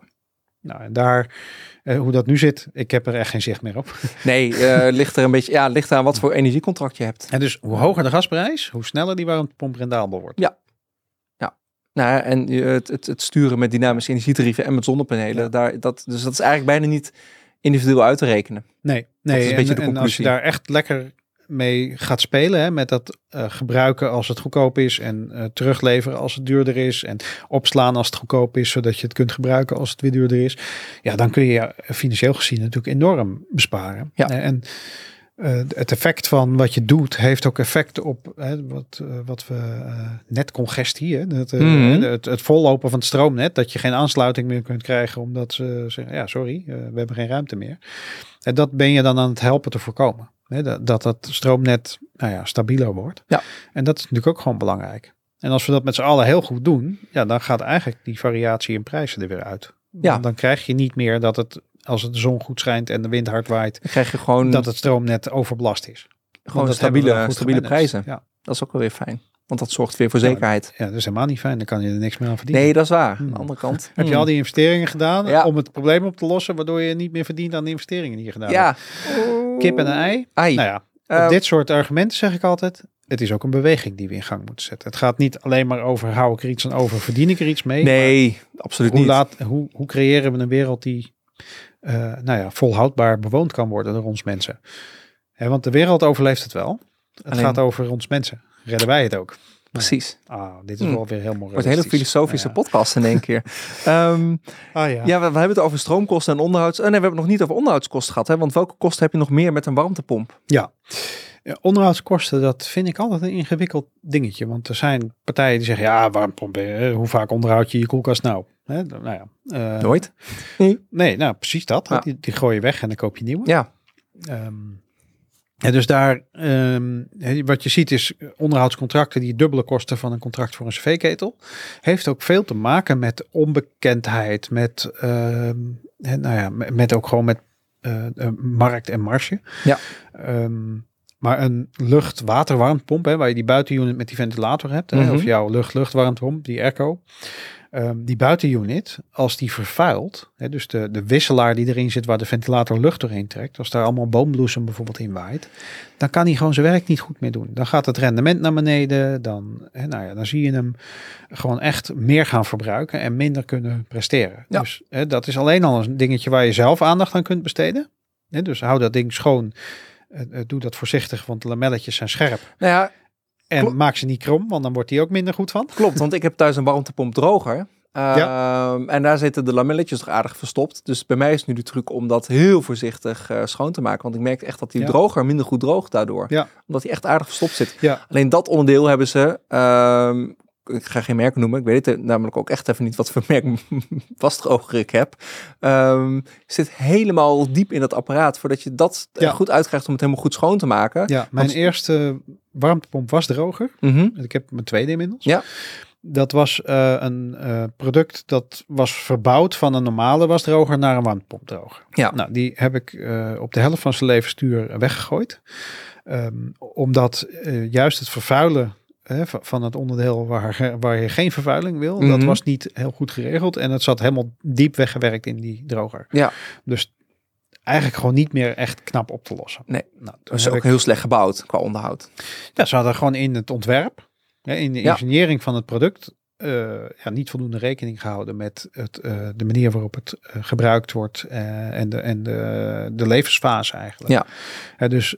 [SPEAKER 1] Nou, en daar, eh, hoe dat nu zit, ik heb er echt geen zicht meer op.
[SPEAKER 3] Nee, eh, ligt er een beetje, ja, ligt aan wat voor energiecontract je hebt.
[SPEAKER 1] En dus hoe hoger de gasprijs, hoe sneller die warmtepomp rendabel wordt.
[SPEAKER 3] Nou, en je- het, het, het sturen met dynamische energietarieven en met zonnepanelen,
[SPEAKER 1] Ja.
[SPEAKER 3] daar, dat, dus dat is eigenlijk bijna niet individueel uit te rekenen.
[SPEAKER 1] Nee,
[SPEAKER 3] is
[SPEAKER 1] nee.
[SPEAKER 3] een
[SPEAKER 1] en,
[SPEAKER 3] beetje de
[SPEAKER 1] en als je
[SPEAKER 3] conclusie.
[SPEAKER 1] daar echt lekker mee gaat spelen, hè, met dat eh, gebruiken als het goedkoop is en eh, terugleveren als het duurder is en opslaan als het goedkoop is, zodat je het kunt gebruiken als het weer duurder is, ja, dan kun je financieel gezien natuurlijk enorm besparen.
[SPEAKER 3] Ja.
[SPEAKER 1] Eh, En het effect van wat je doet heeft ook effect op hè, wat, wat we netcongestie, hè, dat, eh,
[SPEAKER 3] Mhm.
[SPEAKER 1] het, het vollopen van het stroomnet, dat je geen aansluiting meer kunt krijgen omdat ze zeggen, ja, sorry, we hebben geen ruimte meer. En dat ben je dan aan het helpen te voorkomen. Hè, dat, dat dat stroomnet nou ja, stabieler wordt.
[SPEAKER 3] Ja.
[SPEAKER 1] En dat is natuurlijk ook gewoon belangrijk. En als we dat met z'n allen heel goed doen, ja, dan gaat eigenlijk die variatie in prijzen er weer uit.
[SPEAKER 3] Ja.
[SPEAKER 1] Want Dan krijg je niet meer dat het, als het de zon goed schijnt en de wind hard waait,
[SPEAKER 3] Dan krijg je gewoon,
[SPEAKER 1] dat het stroomnet overbelast is.
[SPEAKER 3] Gewoon stabiele, stabiele prijzen.
[SPEAKER 1] Ja.
[SPEAKER 3] Dat is ook wel weer fijn. Want dat zorgt weer voor
[SPEAKER 1] Ja,
[SPEAKER 3] zekerheid.
[SPEAKER 1] ja, dat is helemaal niet fijn. Dan kan je er niks meer aan verdienen.
[SPEAKER 3] Nee, dat is waar. Aan
[SPEAKER 1] Hmm.
[SPEAKER 3] de andere kant.
[SPEAKER 1] Heb je
[SPEAKER 3] hmm.
[SPEAKER 1] al die investeringen gedaan
[SPEAKER 3] Ja.
[SPEAKER 1] om het probleem op te lossen, waardoor je niet meer verdient aan de investeringen die je gedaan
[SPEAKER 3] Ja.
[SPEAKER 1] hebt? Kip en een ei.
[SPEAKER 3] Ei.
[SPEAKER 1] Nou ja, op dit soort argumenten zeg ik altijd, het is ook een beweging die we in gang moeten zetten. Het gaat niet alleen maar over hou ik er iets aan over, verdien ik er iets mee.
[SPEAKER 3] nee, absoluut
[SPEAKER 1] hoe,
[SPEAKER 3] niet.
[SPEAKER 1] laat, hoe, hoe creëren we een wereld die eh, nou ja, volhoudbaar bewoond kan worden door ons mensen? Hè, want de wereld overleeft het wel. Het
[SPEAKER 3] Alleen-
[SPEAKER 1] gaat over ons mensen. Redden wij het ook?
[SPEAKER 3] Precies.
[SPEAKER 1] Ah, dit is
[SPEAKER 3] Hmm.
[SPEAKER 1] wel weer heel mooi.
[SPEAKER 3] Wordt een hele filosofische
[SPEAKER 1] ja.
[SPEAKER 3] podcast in één keer.
[SPEAKER 1] Ah, ja.
[SPEAKER 3] ja, we, we hebben het over stroomkosten en onderhouds... Oh, nee, we hebben het nog niet over onderhoudskosten gehad. Hè? Want welke kosten heb je nog meer met een warmtepomp?
[SPEAKER 1] Ja. Ja, onderhoudskosten, dat vind ik altijd een ingewikkeld dingetje. Want er zijn partijen die zeggen, ja, warmpomp, eh, hoe vaak onderhoud je je koelkast nou? Hè, nou ja, eh,
[SPEAKER 3] Nooit.
[SPEAKER 1] Nee, nou precies dat. Die, die gooi je weg en dan koop je nieuwe.
[SPEAKER 3] Ja,
[SPEAKER 1] Ehm, ja, dus daar, ehm, wat je ziet is onderhoudscontracten die dubbele kosten van een contract voor een cv-ketel. Heeft ook veel te maken met onbekendheid, met, hè, nou ja, met, ook gewoon met eh, markt en marge.
[SPEAKER 3] Ja.
[SPEAKER 1] Ehm, Maar een lucht-waterwarmtepomp, waar je die buitenunit met die ventilator hebt, hè,
[SPEAKER 3] Mhm.
[SPEAKER 1] of jouw lucht-luchtwarmtepomp, die airco, ehm, die buitenunit, als die vervuilt, hè, dus de, de wisselaar die erin zit waar de ventilator lucht doorheen trekt, als daar allemaal boombloesem bijvoorbeeld in waait, dan kan hij gewoon zijn werk niet goed meer doen. Dan gaat het rendement naar beneden, dan, hè, nou ja, dan zie je hem gewoon echt meer gaan verbruiken en minder kunnen presteren.
[SPEAKER 3] Ja.
[SPEAKER 1] Dus hè, dat is alleen al een dingetje waar je zelf aandacht aan kunt besteden. Hè, dus hou dat ding schoon. Eh, eh, doe dat voorzichtig, want de lamelletjes zijn scherp.
[SPEAKER 3] Nou ja,
[SPEAKER 1] En
[SPEAKER 3] Klopt.
[SPEAKER 1] maak ze niet krom, want dan wordt die ook minder goed van.
[SPEAKER 3] klopt. Want ik heb thuis een warmtepomp droger. Ehm, En daar zitten de lamelletjes toch aardig verstopt. Dus bij mij is nu de truc om dat heel voorzichtig eh, schoon te maken. Want ik merk echt dat die
[SPEAKER 1] Ja.
[SPEAKER 3] droger minder goed droogt daardoor.
[SPEAKER 1] Ja.
[SPEAKER 3] Omdat hij echt aardig verstopt zit.
[SPEAKER 1] Ja.
[SPEAKER 3] Alleen dat onderdeel hebben ze... ehm, ik ga geen merk noemen. Ik weet het namelijk ook echt even niet wat voor merk wasdroger ik heb. Ehm, zit helemaal diep in dat apparaat. Voordat je dat eh,
[SPEAKER 1] Ja.
[SPEAKER 3] goed uitkrijgt om het helemaal goed schoon te maken.
[SPEAKER 1] Ja, mijn
[SPEAKER 3] Want-
[SPEAKER 1] eerste warmtepomp was droger.
[SPEAKER 3] Mhm.
[SPEAKER 1] Ik heb mijn tweede inmiddels.
[SPEAKER 3] Ja.
[SPEAKER 1] Dat was eh, een eh, product dat was verbouwd van een normale wasdroger naar een warmtepompdroger.
[SPEAKER 3] Ja.
[SPEAKER 1] Nou, die heb ik op de helft van zijn levensduur weggegooid. Ehm, omdat juist het vervuilen hè, van- het onderdeel waar, waar je geen vervuiling wil, dat
[SPEAKER 3] Mhm.
[SPEAKER 1] was niet heel goed geregeld. En het zat helemaal diep weggewerkt in die droger.
[SPEAKER 3] Ja.
[SPEAKER 1] Dus eigenlijk gewoon niet meer echt knap op te lossen.
[SPEAKER 3] Nee.
[SPEAKER 1] Nou,
[SPEAKER 3] Dat is ook
[SPEAKER 1] ik-
[SPEAKER 3] heel slecht gebouwd qua onderhoud.
[SPEAKER 1] ja, ze hadden gewoon in het ontwerp, hè, in de
[SPEAKER 3] Ja.
[SPEAKER 1] engineering van het product, eh, ja, niet voldoende rekening gehouden met het, eh, de manier waarop het eh, gebruikt wordt en, de, en de, de levensfase eigenlijk.
[SPEAKER 3] Ja.
[SPEAKER 1] Dus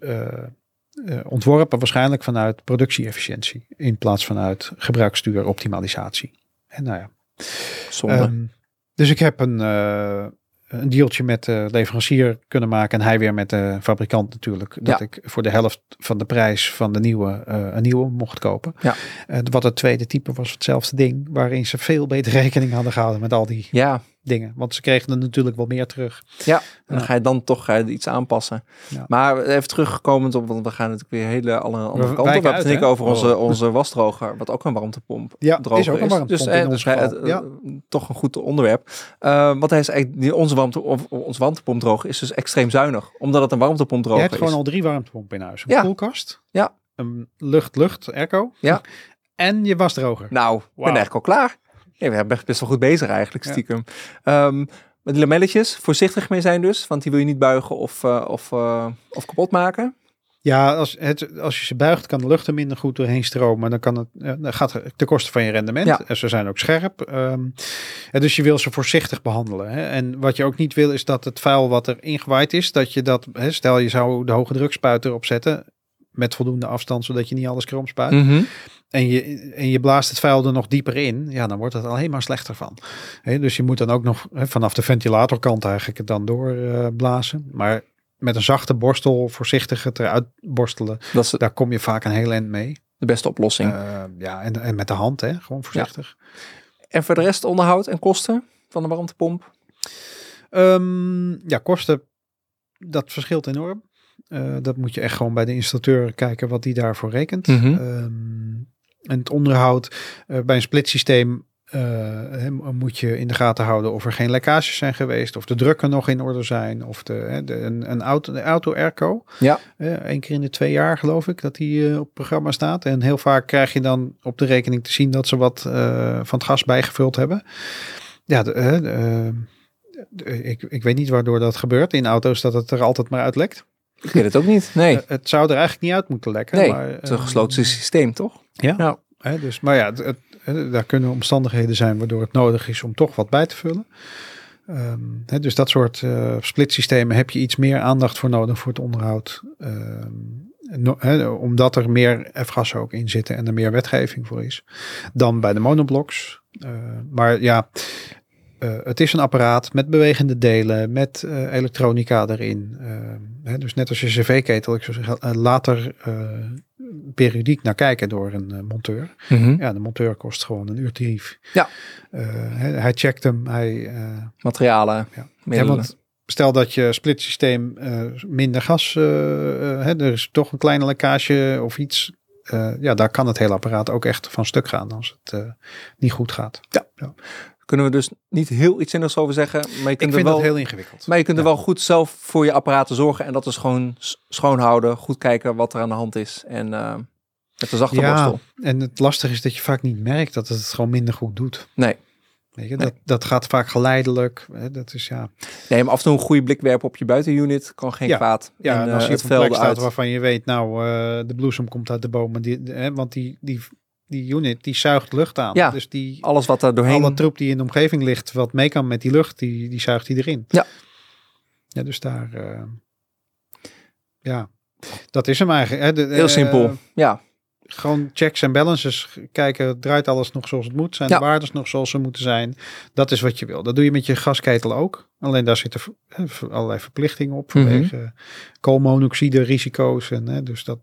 [SPEAKER 1] eh, ontworpen waarschijnlijk vanuit productie-efficiëntie in plaats vanuit gebruiksduur optimalisatie. En nou ja.
[SPEAKER 3] Zonde.
[SPEAKER 1] Ehm, dus ik heb een, eh, een dealtje met de leverancier kunnen maken en hij weer met de fabrikant natuurlijk. Dat
[SPEAKER 3] Ja.
[SPEAKER 1] ik voor de helft van de prijs van de nieuwe eh, een nieuwe mocht kopen.
[SPEAKER 3] Ja.
[SPEAKER 1] Wat het tweede type was hetzelfde ding, waarin ze veel beter rekening hadden gehouden met al die
[SPEAKER 3] ja,
[SPEAKER 1] dingen. Want ze kregen er natuurlijk wel meer terug.
[SPEAKER 3] ja. En dan ga je dan toch ga je iets aanpassen.
[SPEAKER 1] Ja.
[SPEAKER 3] Maar even teruggekomen op, want we gaan natuurlijk weer hele alle andere kanten. We hebben het over onze,
[SPEAKER 1] Oh.
[SPEAKER 3] onze wasdroger, wat ook een warmtepomp
[SPEAKER 1] Ja,
[SPEAKER 3] droger
[SPEAKER 1] is ook een warmtepomp
[SPEAKER 3] Dus
[SPEAKER 1] in
[SPEAKER 3] eh, dus
[SPEAKER 1] Ja.
[SPEAKER 3] toch een goed onderwerp. Eh want hij is eigenlijk, die, onze, warmte, of, onze warmtepomp droger is dus extreem zuinig. Omdat het een warmtepomp
[SPEAKER 1] Je
[SPEAKER 3] droger
[SPEAKER 1] hebt gewoon
[SPEAKER 3] is.
[SPEAKER 1] al drie warmtepompen in huis. Een
[SPEAKER 3] Ja.
[SPEAKER 1] koelkast,
[SPEAKER 3] Ja.
[SPEAKER 1] een lucht-lucht airco
[SPEAKER 3] Ja.
[SPEAKER 1] en je wasdroger.
[SPEAKER 3] Nou, ik ben eigenlijk al klaar. Ja, we zijn best, best wel goed bezig eigenlijk,
[SPEAKER 1] Ja.
[SPEAKER 3] stiekem. Ehm, met die lamelletjes, voorzichtig mee zijn dus. Want die wil je niet buigen of, eh, of, eh, of kapot maken.
[SPEAKER 1] Ja, als, het, als je ze buigt, kan de lucht er minder goed doorheen stromen. Dan, kan het, eh, dan gaat het ten koste van je rendement.
[SPEAKER 3] Ja.
[SPEAKER 1] En ze zijn ook scherp. ehm, en dus je wil ze voorzichtig behandelen. Hè. En wat je ook niet wil, is dat het vuil wat er ingewaaid is, dat je dat, hè, stel je zou de hoge drukspuit erop zetten, met voldoende afstand, zodat je niet alles krom spuit.
[SPEAKER 3] Mhm.
[SPEAKER 1] En, je, en je blaast het vuil er nog dieper in, ja, dan wordt het alleen maar slechter van. Dus je moet dan ook nog vanaf de ventilatorkant eigenlijk het dan doorblazen. blazen. maar met een zachte borstel voorzichtig het eruit borstelen.
[SPEAKER 3] Dat is
[SPEAKER 1] Daar kom je vaak een heel eind mee.
[SPEAKER 3] de beste oplossing.
[SPEAKER 1] Eh, ja, en, en met de hand, hè? gewoon voorzichtig.
[SPEAKER 3] En voor de rest onderhoud en kosten van de warmtepomp?
[SPEAKER 1] Ehm, ja, kosten, dat verschilt enorm. Eh, dat moet je echt gewoon bij de installateur kijken wat die daarvoor rekent. Ehm, en het onderhoud eh, bij een splitsysteem eh, moet je in de gaten houden of er geen lekkages zijn geweest, of de drukken nog in orde zijn, of de, een, een auto, de auto airco.
[SPEAKER 3] Ja.
[SPEAKER 1] Eén keer in de twee jaar geloof ik dat die eh, op programma staat. En heel vaak krijg je dan op de rekening te zien dat ze wat eh, van het gas bijgevuld hebben. Ja, eh, eh, de- ik, ik weet niet waardoor dat gebeurt in auto's dat het er altijd maar uitlekt.
[SPEAKER 3] Ik weet het ook niet. Nee,
[SPEAKER 1] Eh, het zou er eigenlijk niet uit moeten lekken.
[SPEAKER 3] nee.
[SPEAKER 1] maar,
[SPEAKER 3] het is een
[SPEAKER 1] eh,
[SPEAKER 3] gesloten systeem, toch?
[SPEAKER 1] Ja.
[SPEAKER 3] Ja.
[SPEAKER 1] Hè, dus, maar ja, het, daar kunnen omstandigheden zijn waardoor het nodig is om toch wat bij te vullen. Ehm, hè, dus dat soort eh splitsystemen heb je iets meer aandacht voor nodig voor het onderhoud. Ehm, no- hè, omdat er meer F-gassen ook in zitten en er meer wetgeving voor is dan bij de monoblocks. Eh, maar ja, eh, het is een apparaat met bewegende delen, met eh, elektronica erin. Ehm, hè, dus net als je cv-ketel, ik zou zeggen, eh, later eh, periodiek naar kijken door een eh, monteur.
[SPEAKER 3] Mhm.
[SPEAKER 1] Ja, de monteur kost gewoon een uurtarief.
[SPEAKER 3] Ja.
[SPEAKER 1] Eh, hij, hij checkt hem. Hij, eh,
[SPEAKER 3] Materialen,
[SPEAKER 1] ja. ja,
[SPEAKER 3] middelen.
[SPEAKER 1] want stel dat je splitsysteem eh minder gas, eh, eh, hè, er is toch een kleine lekkage of iets. Eh, ja, daar kan het hele apparaat ook echt van stuk gaan als het eh, niet goed gaat.
[SPEAKER 3] Ja. Kunnen we dus niet heel iets zinnigs over zeggen. Maar je
[SPEAKER 1] Ik
[SPEAKER 3] kunt, er
[SPEAKER 1] vind
[SPEAKER 3] wel,
[SPEAKER 1] dat heel ingewikkeld.
[SPEAKER 3] maar je kunt er
[SPEAKER 1] Ja.
[SPEAKER 3] wel goed zelf voor je apparaten zorgen. En dat is gewoon schoonhouden, goed kijken wat er aan de hand is. En eh, met de zachte
[SPEAKER 1] Ja,
[SPEAKER 3] borstel.
[SPEAKER 1] en het lastige is dat je vaak niet merkt dat het het gewoon minder goed doet.
[SPEAKER 3] Nee.
[SPEAKER 1] Weet je,
[SPEAKER 3] Nee.
[SPEAKER 1] dat, dat gaat vaak geleidelijk. Hè, Dat is ja.
[SPEAKER 3] nee, maar af en toe een goede blik werpen op je buitenunit kan geen
[SPEAKER 1] Ja.
[SPEAKER 3] kwaad.
[SPEAKER 1] Ja,
[SPEAKER 3] en,
[SPEAKER 1] en
[SPEAKER 3] eh,
[SPEAKER 1] als je
[SPEAKER 3] het
[SPEAKER 1] op een plek staat
[SPEAKER 3] uit.
[SPEAKER 1] waarvan je weet, nou, eh, de bloesem komt uit de bomen. Die, de- hè, want die, die, die unit, die zuigt lucht aan.
[SPEAKER 3] Ja.
[SPEAKER 1] Dus die,
[SPEAKER 3] Alles wat er doorheen...
[SPEAKER 1] alle troep die in de omgeving ligt, wat mee kan met die lucht, die, die zuigt die erin.
[SPEAKER 3] Ja.
[SPEAKER 1] Ja, dus daar, eh, ja, dat is hem eigenlijk. Hè. De,
[SPEAKER 3] Heel
[SPEAKER 1] eh,
[SPEAKER 3] simpel. Ja,
[SPEAKER 1] gewoon checks en balances kijken, draait alles nog zoals het moet? Zijn
[SPEAKER 3] Ja.
[SPEAKER 1] de waardes nog zoals ze moeten zijn? Dat is wat je wil. Dat doe je met je gasketel ook. Alleen daar zitten allerlei verplichtingen op
[SPEAKER 3] Mhm.
[SPEAKER 1] vanwege koolmonoxide risico's. En, hè, dus dat,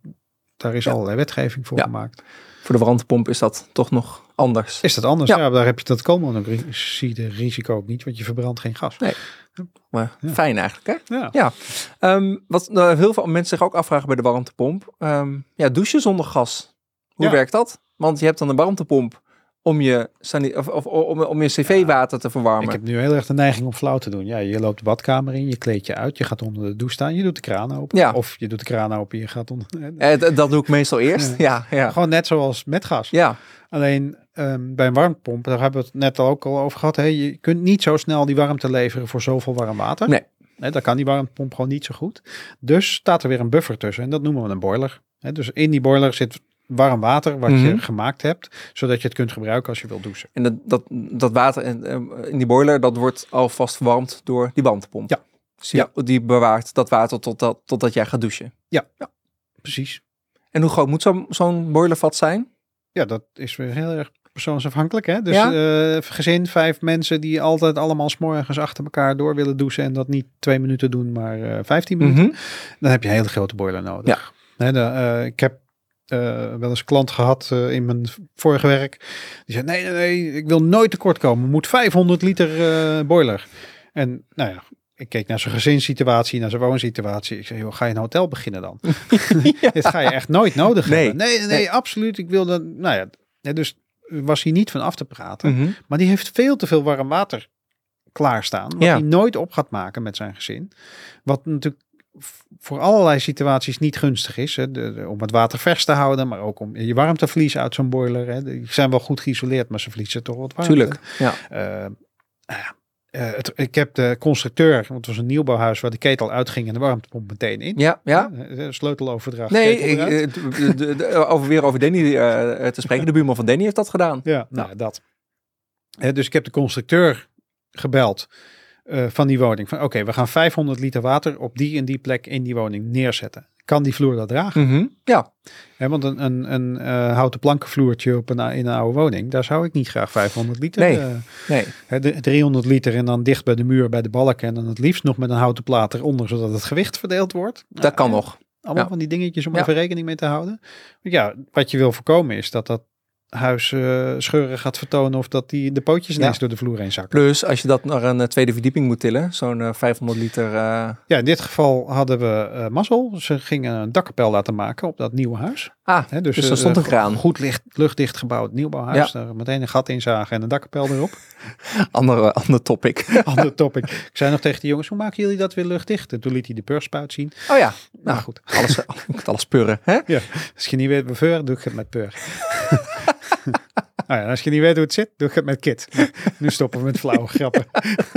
[SPEAKER 1] daar is
[SPEAKER 3] Ja.
[SPEAKER 1] allerlei wetgeving voor
[SPEAKER 3] Ja.
[SPEAKER 1] gemaakt.
[SPEAKER 3] Voor de warmtepomp is dat toch nog anders.
[SPEAKER 1] Is dat anders?
[SPEAKER 3] Ja.
[SPEAKER 1] Ja. daar heb je dat koolmonoxide risico ook niet, want je verbrandt geen gas.
[SPEAKER 3] Nee. Maar
[SPEAKER 1] Ja.
[SPEAKER 3] fijn eigenlijk, hè?
[SPEAKER 1] Ja.
[SPEAKER 3] Ja. Ehm, wat nou, heel veel mensen zich ook afvragen bij de warmtepomp. Ehm, ja, douchen zonder gas. Hoe werkt dat? Want je hebt dan een warmtepomp om je, of, of, om, om je cv-water te verwarmen.
[SPEAKER 1] Ik heb nu heel erg de neiging om flauw te doen. Ja, je loopt de badkamer in, je kleedt je uit, je gaat onder de douche staan, je doet de kraan open.
[SPEAKER 3] Ja.
[SPEAKER 1] Of je doet de kraan open, je gaat onder.
[SPEAKER 3] Eh, dat doe ik meestal eerst. Ja, ja.
[SPEAKER 1] Gewoon net zoals met gas.
[SPEAKER 3] Ja,
[SPEAKER 1] Alleen ehm, bij een warmtepomp, daar hebben we het net ook al over gehad. Hè, je kunt niet zo snel die warmte leveren voor zoveel warm water.
[SPEAKER 3] Nee.
[SPEAKER 1] Hè, dat kan die warmtepomp gewoon niet zo goed. Dus staat er weer een buffer tussen en dat noemen we een boiler. Hè, dus in die boiler zit warm water wat je
[SPEAKER 3] Mhm.
[SPEAKER 1] gemaakt hebt, zodat je het kunt gebruiken als je wilt douchen.
[SPEAKER 3] en dat, dat, dat water in, eh, in die boiler, dat wordt alvast verwarmd door die warmtepomp.
[SPEAKER 1] Ja.
[SPEAKER 3] Dus die, die bewaart dat water totdat, totdat jij gaat douchen.
[SPEAKER 1] Precies.
[SPEAKER 3] En hoe groot moet zo'n zo'n boilervat zijn?
[SPEAKER 1] Ja, dat is weer heel erg persoonsafhankelijk. Hè? Dus
[SPEAKER 3] Ja.
[SPEAKER 1] eh, gezin, vijf mensen die altijd allemaal smorgens achter elkaar door willen douchen en dat niet twee minuten doen, maar eh 15 minuten.
[SPEAKER 3] Mhm.
[SPEAKER 1] dan heb je een hele grote boiler nodig. De, eh, ik heb eh, wel eens een klant gehad eh, in mijn vorige werk. Die zei, nee, nee, nee, ik wil nooit tekort komen. Moet 500 liter eh, boiler. En nou ja, ik keek naar zijn gezinssituatie, naar zijn woonsituatie. Ik zei, joh, ga je een hotel beginnen dan? Dit ga je echt nooit nodig
[SPEAKER 3] Nee.
[SPEAKER 1] hebben. Nee, nee, nee, absoluut. Ik wil dat, nou ja, dus was hij niet van af te praten.
[SPEAKER 3] Mhm.
[SPEAKER 1] Maar die heeft veel te veel warm water klaarstaan. Wat
[SPEAKER 3] Ja.
[SPEAKER 1] hij nooit op gaat maken met zijn gezin. Wat natuurlijk voor allerlei situaties niet gunstig is. Hè. De, de- om het water vers te houden. Maar ook om je warmteverlies uit zo'n boiler. Hè. Die zijn wel goed geïsoleerd. Maar ze verliezen toch wat warmte.
[SPEAKER 3] Tuurlijk. Ja.
[SPEAKER 1] Eh, nou ja, eh, het, ik heb de constructeur. Want het was een nieuwbouwhuis waar de ketel uitging. En de warmtepomp meteen in.
[SPEAKER 3] Ja, ja.
[SPEAKER 1] Eh, Sleuteloverdracht.
[SPEAKER 3] Nee, ik, eh, de- over, weer over Danny eh, te spreken. De buurman van Danny heeft dat gedaan.
[SPEAKER 1] Ja, nou ja, dat. Hè, dus ik heb de constructeur gebeld eh, van die woning. Van oké, we gaan 500 liter water op die en die plek in die woning neerzetten. Kan die vloer dat dragen?
[SPEAKER 3] Mhm. Ja,
[SPEAKER 1] Hè, want een, een, een eh, houten plankenvloertje op een, in een oude woning, daar zou ik niet graag 500 liter.
[SPEAKER 3] Nee.
[SPEAKER 1] eh,
[SPEAKER 3] nee.
[SPEAKER 1] hè, de- 300 liter en dan dicht bij de muur bij de balken. En dan het liefst nog met een houten plaat eronder, zodat het gewicht verdeeld wordt.
[SPEAKER 3] Dat
[SPEAKER 1] Nou,
[SPEAKER 3] kan nog.
[SPEAKER 1] Allemaal
[SPEAKER 3] Ja.
[SPEAKER 1] van die dingetjes om
[SPEAKER 3] Ja.
[SPEAKER 1] even rekening mee te houden. Ja, wat je wil voorkomen is dat dat huis eh, scheuren gaat vertonen of dat die de pootjes ineens
[SPEAKER 3] Ja.
[SPEAKER 1] door de vloer heen zakken.
[SPEAKER 3] Plus, als je dat naar een eh, tweede verdieping moet tillen, zo'n eh, 500 liter. eh,
[SPEAKER 1] Ja, in dit geval hadden we mazzel. Ze gingen een dakkapel laten maken op dat nieuwe huis.
[SPEAKER 3] Ah,
[SPEAKER 1] Hè,
[SPEAKER 3] dus er stond een kraan.
[SPEAKER 1] Goed licht, luchtdicht gebouwd nieuwbouwhuis. Daar meteen een gat inzagen en een dakkapel erop.
[SPEAKER 3] Andere, ander topic.
[SPEAKER 1] Ander topic. Ik zei nog tegen de jongens, hoe maken jullie dat weer luchtdicht? En toen liet hij de peurspuit zien.
[SPEAKER 3] Oh ja,
[SPEAKER 1] Nou
[SPEAKER 3] nou,
[SPEAKER 1] goed,
[SPEAKER 3] alles, alles purren. Hè?
[SPEAKER 1] ja. als je niet weet peur, doe ik het met peur. nou ja, als je niet weet hoe het zit, doe ik het met kit. Nu stoppen we met flauwe grappen.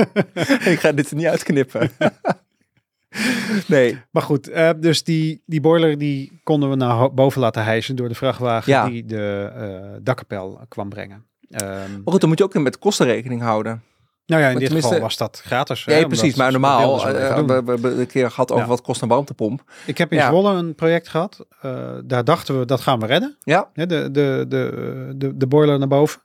[SPEAKER 3] Ik ga dit er niet uitknippen. nee,
[SPEAKER 1] Maar goed, eh, dus die, die boiler die konden we naar boven laten hijsen door de vrachtwagen
[SPEAKER 3] Ja.
[SPEAKER 1] die de eh dakkapel kwam brengen. Ehm,
[SPEAKER 3] maar goed, dan moet je ook met kosten rekening houden.
[SPEAKER 1] Nou ja, in dit geval was dat gratis. hè, omdat
[SPEAKER 3] precies. Maar normaal, eh,
[SPEAKER 1] even
[SPEAKER 3] we, hebben een keer gehad over
[SPEAKER 1] Ja.
[SPEAKER 3] wat kost een warmtepomp.
[SPEAKER 1] Ik heb in
[SPEAKER 3] ja.
[SPEAKER 1] Zwolle een project gehad. eh, daar dachten we, dat gaan we redden.
[SPEAKER 3] Ja,
[SPEAKER 1] de, de, de, de, de boiler naar boven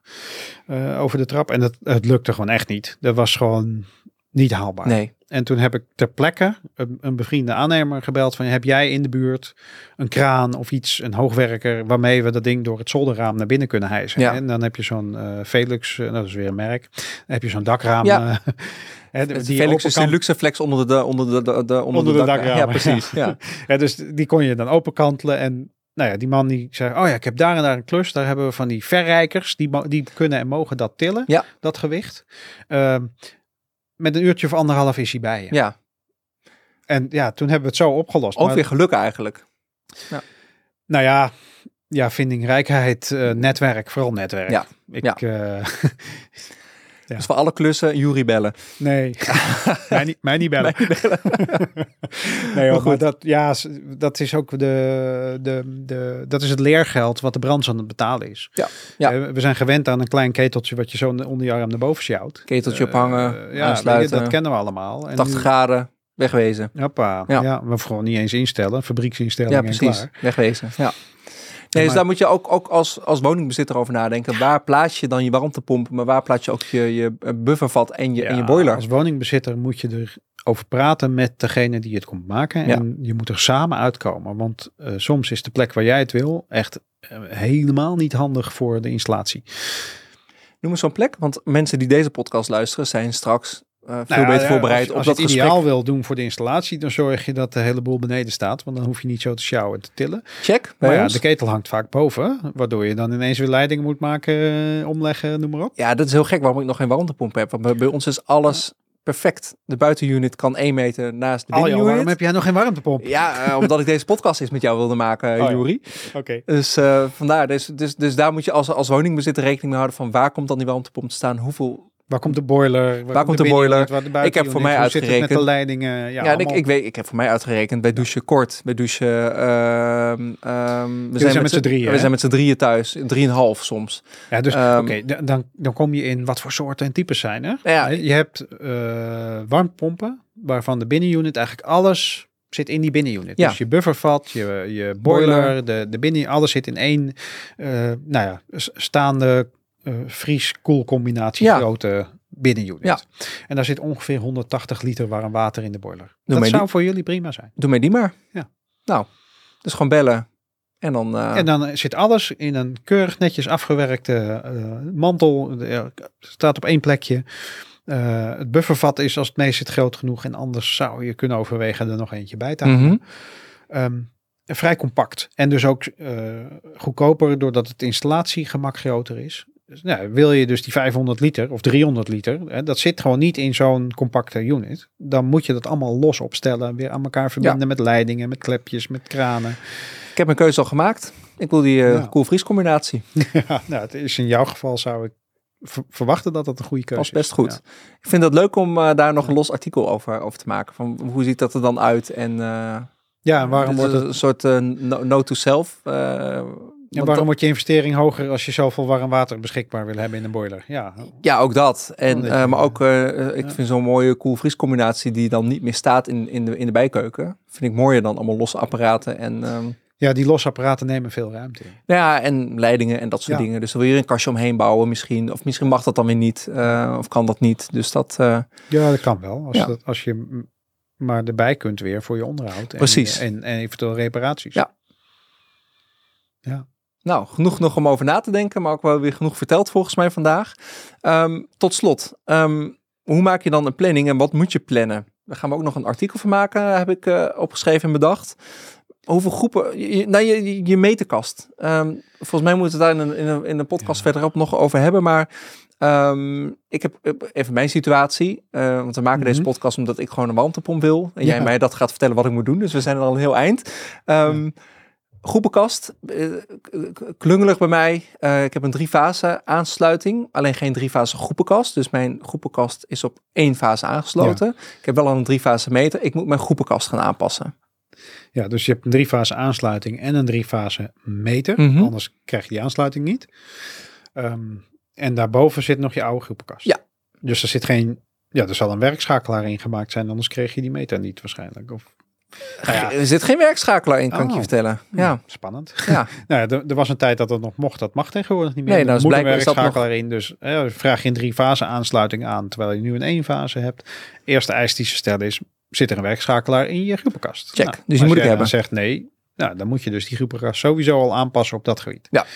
[SPEAKER 1] eh, over de trap. En dat, het lukte gewoon echt niet. Dat was gewoon niet haalbaar.
[SPEAKER 3] nee.
[SPEAKER 1] En toen heb ik ter plekke een, een bevriende aannemer gebeld van heb jij in de buurt een kraan of iets, een hoogwerker waarmee we dat ding door het zolderraam naar binnen kunnen hijsen.
[SPEAKER 3] Ja.
[SPEAKER 1] En dan heb je zo'n eh, eh, nou, dat is weer een merk, dan heb je zo'n dakraam.
[SPEAKER 3] Ja.
[SPEAKER 1] eh, die
[SPEAKER 3] Felix is de
[SPEAKER 1] kan-
[SPEAKER 3] Luxeflex onder de, onder de, de, de, onder
[SPEAKER 1] Onder de
[SPEAKER 3] dak-
[SPEAKER 1] dakramen,
[SPEAKER 3] Ja, precies. Ja.
[SPEAKER 1] Ja, dus die kon je dan openkantelen en nou ja, die man die zei, oh ja, ik heb daar en daar een klus. Daar hebben we van die verrijkers, die, die kunnen en mogen dat tillen,
[SPEAKER 3] Ja.
[SPEAKER 1] dat gewicht. Ehm, met een uurtje of anderhalf is hij bij je.
[SPEAKER 3] Ja,
[SPEAKER 1] En ja, toen hebben we het zo opgelost.
[SPEAKER 3] ook
[SPEAKER 1] Maar-
[SPEAKER 3] weer geluk eigenlijk.
[SPEAKER 1] Nou ja, ja vindingrijkheid, eh, netwerk, vooral netwerk.
[SPEAKER 3] Ja,
[SPEAKER 1] Ik,
[SPEAKER 3] ja.
[SPEAKER 1] eh, Ja.
[SPEAKER 3] Dus voor alle klussen, Jury bellen.
[SPEAKER 1] nee, mij, niet, mij niet bellen.
[SPEAKER 3] Mij bellen.
[SPEAKER 1] Nee, maar dat, ja, dat is ook de, de, de, dat is het leergeld wat de branche aan het betalen is.
[SPEAKER 3] Ja, ja.
[SPEAKER 1] Eh, We zijn gewend aan een klein keteltje wat je zo onder je arm naar boven sjouwt.
[SPEAKER 3] Keteltje ophangen,
[SPEAKER 1] Eh, ja, je,
[SPEAKER 3] aansluiten,
[SPEAKER 1] dat kennen we allemaal. En
[SPEAKER 3] 80
[SPEAKER 1] nu-
[SPEAKER 3] graden, wegwezen.
[SPEAKER 1] Hoppa,
[SPEAKER 3] Ja.
[SPEAKER 1] ja. we gewoon niet eens instellen, fabrieksinstelling
[SPEAKER 3] Ja,
[SPEAKER 1] en
[SPEAKER 3] precies.
[SPEAKER 1] klaar.
[SPEAKER 3] Wegwezen. Ja. Nee, dus daar moet je ook, ook als, als woningbezitter over nadenken. Waar plaats je dan je warmtepomp, maar waar plaats je ook je, je buffervat en je, en je boiler?
[SPEAKER 1] Als woningbezitter moet je erover praten met degene die het komt maken.
[SPEAKER 3] Ja.
[SPEAKER 1] En je moet er samen uitkomen. Want eh, soms is de plek waar jij het wil echt eh, helemaal niet handig voor de installatie.
[SPEAKER 3] Noem eens zo'n plek, want mensen die deze podcast luisteren zijn straks eh, veel
[SPEAKER 1] Nou ja,
[SPEAKER 3] beter
[SPEAKER 1] ja,
[SPEAKER 3] voorbereid
[SPEAKER 1] als,
[SPEAKER 3] op
[SPEAKER 1] als
[SPEAKER 3] dat
[SPEAKER 1] je het ideaal wil doen voor de installatie, dan zorg je dat de hele boel beneden staat. Want dan hoef je niet zo te sjouwen en te tillen.
[SPEAKER 3] Check,
[SPEAKER 1] Maar ja,
[SPEAKER 3] ons.
[SPEAKER 1] de ketel hangt vaak boven. Waardoor je dan ineens weer leidingen moet maken, eh, omleggen, noem maar op.
[SPEAKER 3] Ja, dat is heel gek waarom ik nog geen warmtepomp heb. Want bij, ons is alles perfect. De buitenunit kan één meter naast de
[SPEAKER 1] Al joh, waarom
[SPEAKER 3] binnenunit.
[SPEAKER 1] heb jij nog geen warmtepomp?
[SPEAKER 3] Ja, eh, omdat ik deze podcast eens met jou wilde maken. Juri.
[SPEAKER 1] Oké.
[SPEAKER 3] Dus eh, vandaar, dus, dus, dus daar moet je als, als woningbezitter rekening mee houden van waar komt dan die warmtepomp te staan? Hoeveel
[SPEAKER 1] Waar komt de boiler? Waar,
[SPEAKER 3] komt de boiler? Ik heb voor mij
[SPEAKER 1] Hoe zit het met
[SPEAKER 3] uitgerekend-
[SPEAKER 1] de leidingen? Ja,
[SPEAKER 3] Ja, ik, ik weet, ik heb voor mij uitgerekend bij douchen kort, bij douchen. ehm, ehm, we
[SPEAKER 1] zijn met z'n drieën,
[SPEAKER 3] We zijn met z'n drieën thuis, drieënhalf soms.
[SPEAKER 1] Ja, dus
[SPEAKER 3] Ehm,
[SPEAKER 1] oké, dan, dan kom je in wat voor soorten en types zijn er.
[SPEAKER 3] Ja.
[SPEAKER 1] Je hebt eh warmtepompen, waarvan de binnenunit eigenlijk alles zit in die binnenunit.
[SPEAKER 3] Ja.
[SPEAKER 1] Dus je buffervat, je, je boiler,
[SPEAKER 3] Boiler.
[SPEAKER 1] De, de binnen, alles zit in één eh, nou ja, staande eh vries-koel combinatie
[SPEAKER 3] Ja.
[SPEAKER 1] grote binnenunit.
[SPEAKER 3] Ja.
[SPEAKER 1] En daar zit ongeveer 180 liter warm water in de boiler. dat zou
[SPEAKER 3] die-
[SPEAKER 1] voor jullie prima zijn.
[SPEAKER 3] Doe mij die maar.
[SPEAKER 1] Ja.
[SPEAKER 3] Nou, dus gewoon bellen. En dan. eh,
[SPEAKER 1] En dan zit alles in een keurig netjes afgewerkte eh, mantel. De- ja, staat op één plekje. Eh, het buffervat is als het mee zit groot genoeg. En anders zou je kunnen overwegen er nog eentje bij te halen.
[SPEAKER 3] mhm.
[SPEAKER 1] Ehm, vrij compact. En dus ook eh, goedkoper doordat het installatiegemak groter is. Dus, nou, wil je dus die 500 liter of 300 liter, hè, dat zit gewoon niet in zo'n compacte unit. Dan moet je dat allemaal los opstellen, weer aan elkaar verbinden met leidingen, met klepjes, met kranen.
[SPEAKER 3] Ik heb mijn keuze al gemaakt. Ik wil die eh
[SPEAKER 1] Ja.
[SPEAKER 3] koelvries combinatie.
[SPEAKER 1] Ja, nou, het is in jouw geval zou ik ver- verwachten dat dat een goede keuze
[SPEAKER 3] Past best
[SPEAKER 1] is.
[SPEAKER 3] goed.
[SPEAKER 1] Ja.
[SPEAKER 3] Ik vind het leuk om eh, daar nog een los artikel over, over te maken. Van hoe ziet dat er dan uit? En eh,
[SPEAKER 1] Ja, en waarom, wordt
[SPEAKER 3] is
[SPEAKER 1] het,
[SPEAKER 3] een soort eh, no-
[SPEAKER 1] ja,
[SPEAKER 3] want
[SPEAKER 1] waarom wordt je investering hoger als je zoveel warm water beschikbaar wil hebben in een boiler? Ja,
[SPEAKER 3] Ja, ook dat. En, eh, maar ook, eh, eh, ik
[SPEAKER 1] ja.
[SPEAKER 3] vind zo'n mooie koelvries combinatie die dan niet meer staat in, in, de, in de bijkeuken. Vind ik mooier dan allemaal losse apparaten en, ehm,
[SPEAKER 1] ja, die losse apparaten nemen veel ruimte
[SPEAKER 3] nou ja, en leidingen en dat soort
[SPEAKER 1] Ja.
[SPEAKER 3] dingen. Dus dan wil je een kastje omheen bouwen misschien. Of misschien mag dat dan weer niet. of kan dat niet. Dus dat,
[SPEAKER 1] Ja, dat kan wel. Als,
[SPEAKER 3] Ja.
[SPEAKER 1] dat, als je maar erbij kunt weer voor je onderhoud. En,
[SPEAKER 3] Precies.
[SPEAKER 1] En, en eventueel reparaties.
[SPEAKER 3] Ja. Nou, genoeg nog om over na te denken. Maar ook wel weer genoeg verteld volgens mij vandaag. Ehm, tot slot, ehm, hoe maak je dan een planning en wat moet je plannen? Daar gaan we ook nog een artikel van maken, heb ik eh, opgeschreven en bedacht. Hoeveel groepen, je, je- nou, je, je- meterkast. Ehm, volgens mij moeten we het daar in een, in een, in een podcast
[SPEAKER 1] Ja.
[SPEAKER 3] verderop nog over hebben. Maar ik heb eh, even mijn situatie. eh, want we maken deze
[SPEAKER 1] Mhm.
[SPEAKER 3] podcast omdat ik gewoon een warmtepomp wil. En jij
[SPEAKER 1] Ja.
[SPEAKER 3] mij dat gaat vertellen wat ik moet doen. Dus we zijn er al een heel eind. Ehm, Groepenkast, eh, klungelig bij mij. Eh, ik heb een drie-fase aansluiting, alleen geen drie-fase groepenkast. Dus mijn groepenkast is op één fase aangesloten. Ik heb wel al een drie-fase meter. Ik moet mijn groepenkast gaan aanpassen.
[SPEAKER 1] Ja, dus je hebt een driefase aansluiting en een driefase meter.
[SPEAKER 3] Mhm.
[SPEAKER 1] Anders krijg je die aansluiting niet. Ehm, en daarboven zit nog je oude groepenkast.
[SPEAKER 3] Ja.
[SPEAKER 1] Dus er zit geen... Ja, er zal een werkschakelaar in gemaakt zijn, anders kreeg je die meter niet waarschijnlijk. Of, Nou ja.
[SPEAKER 3] Er zit geen werkschakelaar in, kan ik je
[SPEAKER 1] Oh.
[SPEAKER 3] vertellen. Ja,
[SPEAKER 1] Spannend.
[SPEAKER 3] ja.
[SPEAKER 1] Nou ja, er, er was een tijd dat het nog mocht. Dat mag tegenwoordig niet meer.
[SPEAKER 3] Nee, nou,
[SPEAKER 1] er
[SPEAKER 3] dus
[SPEAKER 1] moet een
[SPEAKER 3] dat
[SPEAKER 1] werkschakelaar in. Dus eh, vraag je een drie fase aansluiting aan, terwijl je nu een één fase hebt. Eerste eis die ze stellen is, zit er een werkschakelaar in je groepenkast?
[SPEAKER 3] Check. Dus die
[SPEAKER 1] als
[SPEAKER 3] moet hebben.
[SPEAKER 1] dan zegt nee, nou, dan moet je dus die groepenkast sowieso al aanpassen op dat gebied.
[SPEAKER 3] Ja.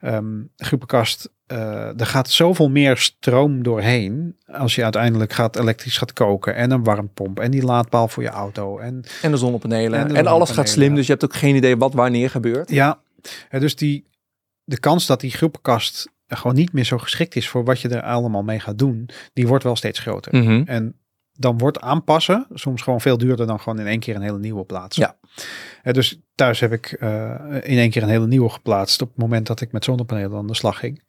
[SPEAKER 1] Ehm, groepenkast, eh, er gaat zoveel meer stroom doorheen als je uiteindelijk gaat elektrisch gaat koken en een warmpomp en die laadpaal voor je auto. En
[SPEAKER 3] En de zonnepanelen.
[SPEAKER 1] En
[SPEAKER 3] alles gaat slim, dus je hebt ook geen idee wat wanneer gebeurt.
[SPEAKER 1] ja, hè, dus die, de kans dat die groepenkast gewoon niet meer zo geschikt is voor wat je er allemaal mee gaat doen, die wordt wel steeds groter.
[SPEAKER 3] Mhm.
[SPEAKER 1] En dan wordt aanpassen soms gewoon veel duurder dan gewoon in één keer een hele nieuwe plaatsen.
[SPEAKER 3] Ja.
[SPEAKER 1] Hè, dus thuis heb ik eh, in één keer een hele nieuwe geplaatst op het moment dat ik met zonnepanelen aan de slag ging.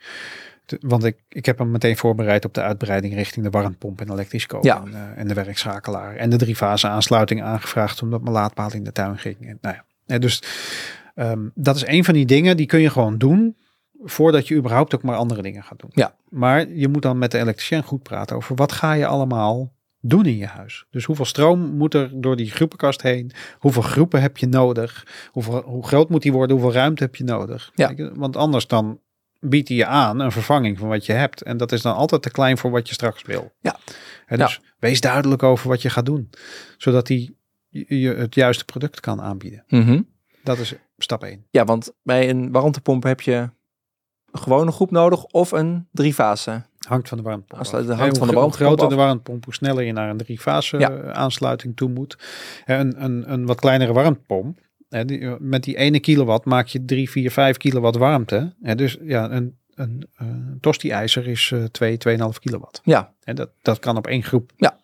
[SPEAKER 1] De- Want ik, ik heb hem meteen voorbereid op de uitbreiding richting de warmpomp en elektrisch koken
[SPEAKER 3] Ja.
[SPEAKER 1] en, eh, en de werkschakelaar. En de drie fase aansluiting aangevraagd omdat mijn laadpaal in de tuin ging. En, nou ja. Dus ehm, dat is een van die dingen die kun je gewoon doen voordat je überhaupt ook maar andere dingen gaat doen.
[SPEAKER 3] Ja.
[SPEAKER 1] Maar je moet dan met de elektricien goed praten over wat ga je allemaal doen in je huis. Dus hoeveel stroom moet er door die groepenkast heen? Hoeveel groepen heb je nodig? Hoeveel, hoe groot moet die worden? Hoeveel ruimte heb je nodig?
[SPEAKER 3] Ja.
[SPEAKER 1] Want anders dan biedt hij je aan een vervanging van wat je hebt. En dat is dan altijd te klein voor wat je straks wil.
[SPEAKER 3] Ja.
[SPEAKER 1] Hè, dus wees duidelijk over wat je gaat doen. Zodat hij je je het juiste product kan aanbieden.
[SPEAKER 3] Mhm.
[SPEAKER 1] Dat is stap 1.
[SPEAKER 3] Ja, want bij een warmtepomp heb je een gewone groep nodig of een driefase.
[SPEAKER 1] Hangt van de warmtepomp.
[SPEAKER 3] Hangt van de warmtepomp
[SPEAKER 1] groter de warmtepomp, hoe sneller je naar een driefase
[SPEAKER 3] Ja.
[SPEAKER 1] eh, aansluiting toe moet. Een, een, een wat kleinere warmtepomp. Hè, die, met die ene kilowatt maak je 3, 4, 5 kilowatt warmte. Hè, dus ja, een, een, een tosti-ijzer is eh 2, 2,5 kilowatt.
[SPEAKER 3] Ja,
[SPEAKER 1] En dat, dat kan op één groep.
[SPEAKER 3] Ja.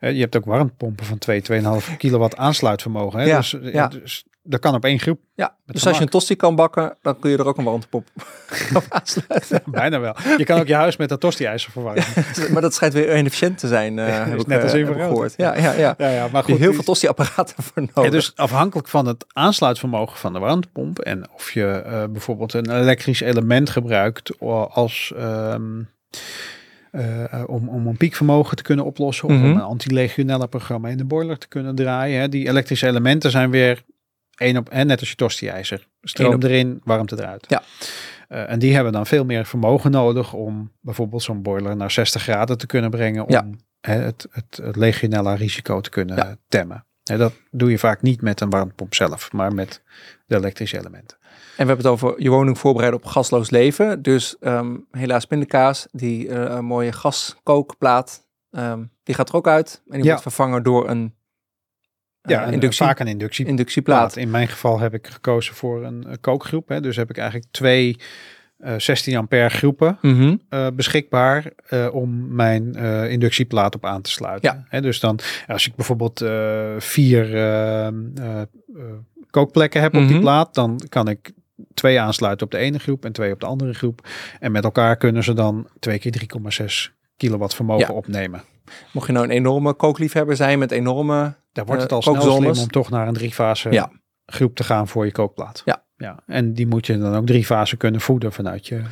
[SPEAKER 1] Eh, je hebt ook warmtepompen van 2, 2,5 kilowatt aansluitvermogen. Hè?
[SPEAKER 3] Ja,
[SPEAKER 1] Dus, eh,
[SPEAKER 3] ja.
[SPEAKER 1] dus dat kan op één groep.
[SPEAKER 3] ja. Dus als je een tosti kan bakken, dan kun je er ook een warmtepomp op aansluiten.
[SPEAKER 1] Bijna wel. Je kan ook je huis met dat tosti-ijzer verwarmen.
[SPEAKER 3] maar dat schijnt weer inefficiënt te zijn, eh heb
[SPEAKER 1] is
[SPEAKER 3] ik,
[SPEAKER 1] net
[SPEAKER 3] eh,
[SPEAKER 1] als
[SPEAKER 3] heb
[SPEAKER 1] infrarood.
[SPEAKER 3] gehoord. Ja, ja, ja.
[SPEAKER 1] Ja, ja, maar
[SPEAKER 3] Heb je
[SPEAKER 1] goed.
[SPEAKER 3] heel veel tosti-apparaten voor nodig.
[SPEAKER 1] Ja, dus afhankelijk van het aansluitvermogen van de warmtepomp en of je eh, bijvoorbeeld een elektrisch element gebruikt als ehm, eh, eh, om, om een piekvermogen te kunnen oplossen of
[SPEAKER 3] Mhm.
[SPEAKER 1] om een anti-legionella programma in de boiler te kunnen draaien. Hè. Die elektrische elementen zijn weer één op en net als je tosti-ijzer. Stroom
[SPEAKER 3] op-
[SPEAKER 1] erin, warmte eruit.
[SPEAKER 3] Ja.
[SPEAKER 1] Eh, en die hebben dan veel meer vermogen nodig om bijvoorbeeld zo'n boiler naar 60 graden te kunnen brengen om
[SPEAKER 3] Ja.
[SPEAKER 1] het, het, het legionella risico te kunnen
[SPEAKER 3] Ja.
[SPEAKER 1] temmen. Hè, dat doe je vaak niet met een warmtepomp zelf, maar met de elektrische elementen.
[SPEAKER 3] En we hebben het over je woning voorbereiden op gasloos leven. Dus ehm, helaas pindakaas, die eh, mooie gaskookplaat, ehm, die gaat er ook uit. En die
[SPEAKER 1] Ja.
[SPEAKER 3] wordt vervangen door een
[SPEAKER 1] Ja, en
[SPEAKER 3] inductie,
[SPEAKER 1] vaak een inductie.
[SPEAKER 3] inductieplaat.
[SPEAKER 1] In mijn geval heb ik gekozen voor een eh, kookgroep. Hè. Dus heb ik eigenlijk twee eh 16 ampère groepen
[SPEAKER 3] Mhm.
[SPEAKER 1] eh, beschikbaar eh, om mijn eh, inductieplaat op aan te sluiten.
[SPEAKER 3] Ja.
[SPEAKER 1] Hè, dus dan, als ik bijvoorbeeld eh, vier eh, eh, eh, kookplekken heb op die
[SPEAKER 3] Mhm.
[SPEAKER 1] plaat, dan kan ik twee aansluiten op de ene groep en twee op de andere groep. En met elkaar kunnen ze dan twee keer 3,6 kilowatt vermogen
[SPEAKER 3] Ja.
[SPEAKER 1] opnemen.
[SPEAKER 3] Mocht je nou een enorme kookliefhebber zijn met enorme...
[SPEAKER 1] Daar wordt het al snel slim om toch naar een driefase
[SPEAKER 3] Ja.
[SPEAKER 1] groep te gaan voor je kookplaat.
[SPEAKER 3] Ja.
[SPEAKER 1] ja. En die moet je dan ook drie fasen kunnen voeden vanuit je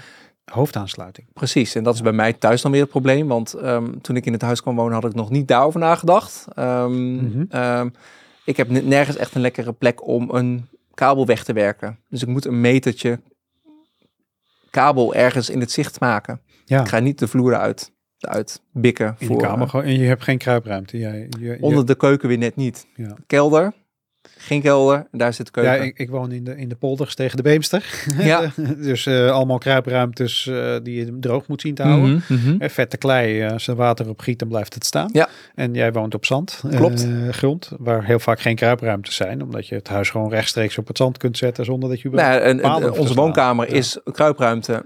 [SPEAKER 1] hoofdaansluiting.
[SPEAKER 3] Precies, en dat is bij mij thuis dan weer het probleem. Want ehm, toen ik in het huis kwam wonen had ik nog niet daarover nagedacht. Ehm,
[SPEAKER 1] Mhm.
[SPEAKER 3] ehm, ik heb nergens echt een lekkere plek om een kabel weg te werken. Dus ik moet een metertje kabel ergens in het zicht maken.
[SPEAKER 1] Ja.
[SPEAKER 3] Ik ga niet de vloer eruit, eruit bikken.
[SPEAKER 1] In
[SPEAKER 3] voor,
[SPEAKER 1] de kamer
[SPEAKER 3] eh,
[SPEAKER 1] gewoon. En je hebt geen kruipruimte. Jij, je, je-
[SPEAKER 3] onder de keuken weer net niet.
[SPEAKER 1] Ja.
[SPEAKER 3] Kelder, geen kelder, daar zit de
[SPEAKER 1] ja,
[SPEAKER 3] keuken.
[SPEAKER 1] ik, ik woon in de, in de polders tegen de Beemster.
[SPEAKER 3] Ja.
[SPEAKER 1] dus eh, allemaal kruipruimtes eh, die je droog moet zien te houden.
[SPEAKER 3] Mhm, mhm.
[SPEAKER 1] Eh, vette klei, als er water op giet, dan blijft het staan.
[SPEAKER 3] Ja.
[SPEAKER 1] En jij woont op zand,
[SPEAKER 3] Klopt.
[SPEAKER 1] grond, waar heel vaak geen kruipruimtes zijn, omdat je het huis gewoon rechtstreeks op het zand kunt zetten zonder dat je
[SPEAKER 3] Nou, en, en onze woonkamer
[SPEAKER 1] Ja.
[SPEAKER 3] is kruipruimte,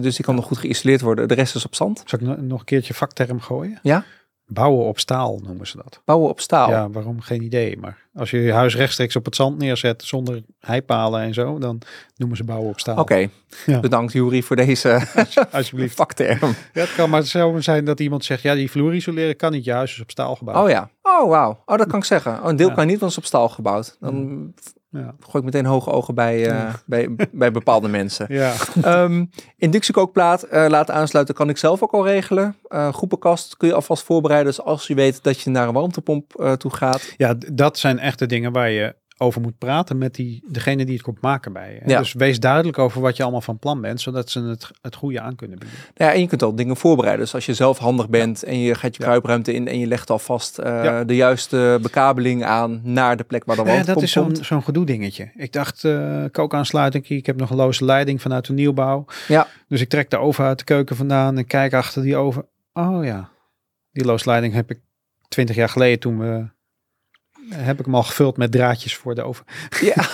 [SPEAKER 3] dus die kan nog goed geïsoleerd worden. De rest is op zand.
[SPEAKER 1] Zal ik no- nog een keertje vakterm gooien?
[SPEAKER 3] Ja?
[SPEAKER 1] Bouwen op staal noemen ze dat.
[SPEAKER 3] Bouwen op staal.
[SPEAKER 1] Ja, waarom? Geen idee. Maar als je je huis rechtstreeks op het zand neerzet zonder heipalen en zo, dan noemen ze bouwen op staal.
[SPEAKER 3] Oké,
[SPEAKER 1] Ja.
[SPEAKER 3] bedankt Jury voor deze
[SPEAKER 1] Alsjeblieft.
[SPEAKER 3] vakterm.
[SPEAKER 1] Ja, het kan maar zo zijn dat iemand zegt, ja, die vloer isoleren kan niet. Je huis is op staal gebouwd.
[SPEAKER 3] Oh ja, oh wauw. Oh, dat kan ik zeggen. Oh, een deel
[SPEAKER 1] Ja.
[SPEAKER 3] kan niet, want het is op staal gebouwd. Dan
[SPEAKER 1] Ja.
[SPEAKER 3] gooi ik meteen hoge ogen bij, eh,
[SPEAKER 1] Ja.
[SPEAKER 3] bij, bij bepaalde mensen.
[SPEAKER 1] Ja.
[SPEAKER 3] Ehm inductiekookplaat eh, laten aansluiten kan ik zelf ook al regelen. Eh, groepenkast kun je alvast voorbereiden. Dus als je weet dat je naar een warmtepomp toe gaat.
[SPEAKER 1] ja, dat zijn echt de dingen waar je over moet praten met die, degene die het komt maken bij je.
[SPEAKER 3] Ja.
[SPEAKER 1] Dus wees duidelijk over wat je allemaal van plan bent, zodat ze het, het goede aan kunnen bieden.
[SPEAKER 3] Nou ja, en je kunt al dingen voorbereiden. Dus als je zelf handig bent en je gaat je kruipruimte in en je legt alvast
[SPEAKER 1] Ja.
[SPEAKER 3] de juiste bekabeling aan naar de plek waar de wand
[SPEAKER 1] ja, dat
[SPEAKER 3] komt.
[SPEAKER 1] is zo'n
[SPEAKER 3] komt.
[SPEAKER 1] zo'n gedoe dingetje. Ik dacht, eh kookaansluiting, ik heb nog een loze leiding vanuit de nieuwbouw.
[SPEAKER 3] Ja.
[SPEAKER 1] Dus ik trek de oven uit de keuken vandaan en kijk achter die oven. Oh ja, die loze leiding heb ik twintig jaar geleden toen we... Heb ik hem al gevuld met draadjes voor de oven.
[SPEAKER 3] Ja.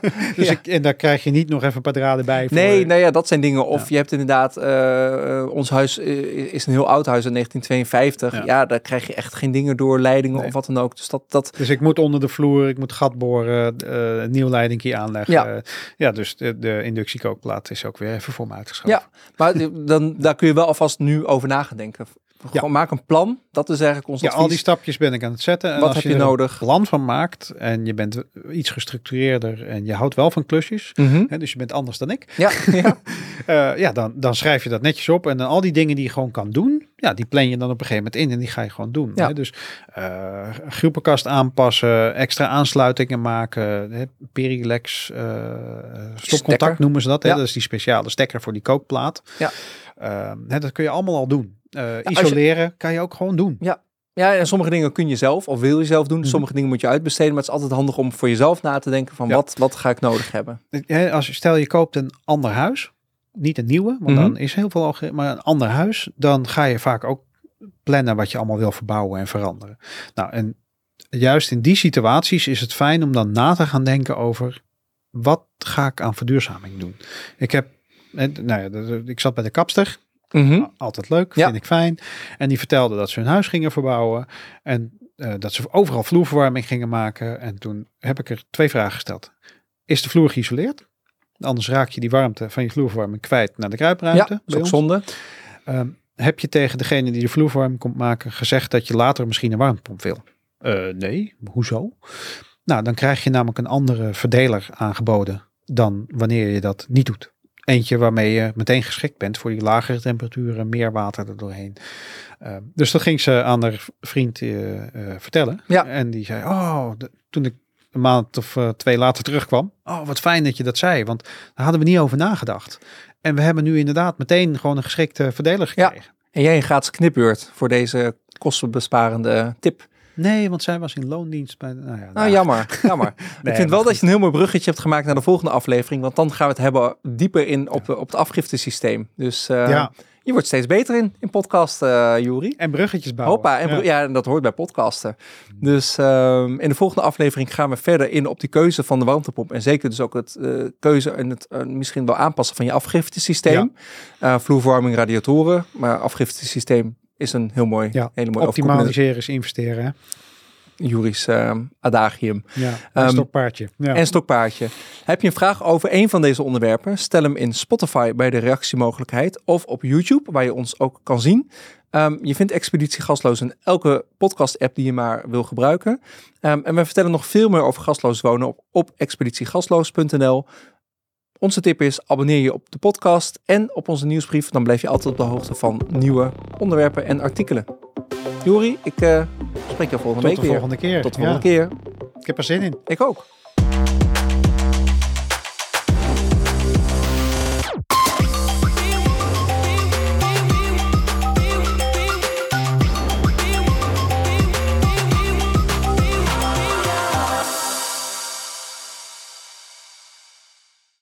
[SPEAKER 1] Dus
[SPEAKER 3] Ja.
[SPEAKER 1] ik, en daar krijg je niet nog even een paar draden bij. Voor,
[SPEAKER 3] Nee, nou ja, dat zijn dingen. Of
[SPEAKER 1] Ja.
[SPEAKER 3] je hebt inderdaad, eh, eh, ons huis eh, is een heel oud huis in 1952. Ja.
[SPEAKER 1] Ja.
[SPEAKER 3] daar krijg je echt geen dingen door, leidingen
[SPEAKER 1] Nee.
[SPEAKER 3] of wat dan ook. Dus dat, dat
[SPEAKER 1] Dus ik moet onder de vloer, ik moet gat boren, eh, een nieuw leidingje aanleggen.
[SPEAKER 3] Ja.
[SPEAKER 1] Ja, ja dus de, de inductiekookplaat is ook weer even voor me uitgeschoven.
[SPEAKER 3] Ja. Maar dan, daar kun je wel alvast nu over nadenken. Gewoon maak een plan. Dat is eigenlijk ons
[SPEAKER 1] Ja,
[SPEAKER 3] advies.
[SPEAKER 1] al die stapjes ben ik aan het zetten. En
[SPEAKER 3] Wat
[SPEAKER 1] als
[SPEAKER 3] heb je
[SPEAKER 1] er een
[SPEAKER 3] nodig?
[SPEAKER 1] plan van maakt en je bent iets gestructureerder en je houdt wel van klusjes,
[SPEAKER 3] Mhm.
[SPEAKER 1] hè, dus je bent anders dan ik,
[SPEAKER 3] Ja, ja.
[SPEAKER 1] eh, ja, dan, dan schrijf je dat netjes op en dan al die dingen die je gewoon kan doen, ja, die plan je dan op een gegeven moment in en die ga je gewoon doen.
[SPEAKER 3] Ja.
[SPEAKER 1] Hè? Dus eh groepenkast aanpassen, extra aansluitingen maken, hè, Perilex, eh stopcontact noemen ze dat. Hè?
[SPEAKER 3] Ja.
[SPEAKER 1] Dat is die speciale stekker voor die kookplaat.
[SPEAKER 3] Ja.
[SPEAKER 1] Eh, hè, dat kun je allemaal al doen. Eh,
[SPEAKER 3] je-
[SPEAKER 1] isoleren kan je ook gewoon doen.
[SPEAKER 3] Ja, en sommige dingen kun je zelf of wil je zelf doen.
[SPEAKER 1] Mhm.
[SPEAKER 3] Sommige dingen moet je uitbesteden. Maar het is altijd handig om voor jezelf na te denken van
[SPEAKER 1] Ja.
[SPEAKER 3] wat, wat ga ik nodig hebben.
[SPEAKER 1] Als je, stel je koopt een ander huis, niet een nieuwe, want
[SPEAKER 3] Mhm.
[SPEAKER 1] dan is heel veel al, maar een ander huis, dan ga je vaak ook plannen wat je allemaal wil verbouwen en veranderen. Nou, en juist in die situaties is het fijn om dan na te gaan denken over wat ga ik aan verduurzaming doen. Ik heb, nou ja, ik zat bij de kapster,
[SPEAKER 3] Mhm.
[SPEAKER 1] altijd leuk,
[SPEAKER 3] Ja.
[SPEAKER 1] vind ik fijn. En die vertelde dat ze hun huis gingen verbouwen en eh, dat ze overal vloerverwarming gingen maken. En toen heb ik er twee vragen gesteld. Is de vloer geïsoleerd? Anders raak je die warmte van je vloerverwarming kwijt naar de kruipruimte.
[SPEAKER 3] Ja, dat is ook zonde.
[SPEAKER 1] Ehm, heb je tegen degene die de vloerverwarming komt maken gezegd dat je later misschien een warmtepomp wil? Eh, nee, hoezo? Nou, dan krijg je namelijk een andere verdeler aangeboden dan wanneer je dat niet doet. Eentje waarmee je meteen geschikt bent voor die lagere temperaturen, meer water er doorheen. Ehm, dus dat ging ze aan haar vriend eh, eh, vertellen.
[SPEAKER 3] Ja.
[SPEAKER 1] En die zei, oh, de- toen ik een maand of eh, twee later terugkwam. Oh, wat fijn dat je dat zei, want daar hadden we niet over nagedacht. En we hebben nu inderdaad meteen gewoon een geschikte verdeler
[SPEAKER 3] Ja.
[SPEAKER 1] gekregen.
[SPEAKER 3] En jij gratis knipbeurt voor deze kostenbesparende tip.
[SPEAKER 1] Nee, want zij was in loondienst bij. Nou ja,
[SPEAKER 3] Nou, jammer. jammer. ik vind wel dat je een heel mooi bruggetje hebt gemaakt naar de volgende aflevering. Want dan gaan we het hebben dieper in op, op het afgiftesysteem. Dus eh,
[SPEAKER 1] Ja.
[SPEAKER 3] je wordt steeds beter in, in podcast, eh Juri.
[SPEAKER 1] En bruggetjes bouwen.
[SPEAKER 3] Hoppa, en
[SPEAKER 1] ja.
[SPEAKER 3] ja. dat hoort bij podcasten. Dus ehm, in de volgende aflevering gaan we verder in op die keuze van de warmtepomp. En zeker dus ook het eh, keuze en het misschien wel aanpassen van je afgiftesysteem. Eh vloerverwarming, radiatoren. Maar afgiftesysteem is een heel mooi,
[SPEAKER 1] Ja,
[SPEAKER 3] hele mooie
[SPEAKER 1] Optimaliseren is investeren. Hè?
[SPEAKER 3] Juris ehm, adagium.
[SPEAKER 1] Ja,
[SPEAKER 3] Ehm,
[SPEAKER 1] een stokpaardje. Ja.
[SPEAKER 3] En stokpaardje. Heb je een vraag over een van deze onderwerpen? Stel hem in Spotify bij de reactiemogelijkheid of op YouTube, waar je ons ook kan zien. Ehm, je vindt Expeditie Gasloos in elke podcast-app die je maar wil gebruiken. En we vertellen nog veel meer over gasloos wonen op, op expeditiegasloos.nl. Onze tip is, abonneer je op de podcast en op onze nieuwsbrief. Dan blijf je altijd op de hoogte van nieuwe onderwerpen en artikelen. Jori, ik eh, spreek je volgende
[SPEAKER 1] Tot
[SPEAKER 3] week
[SPEAKER 1] de
[SPEAKER 3] weer.
[SPEAKER 1] volgende keer.
[SPEAKER 3] Tot de
[SPEAKER 1] Ja,
[SPEAKER 3] volgende keer.
[SPEAKER 1] Ik heb er zin in.
[SPEAKER 3] Ik ook.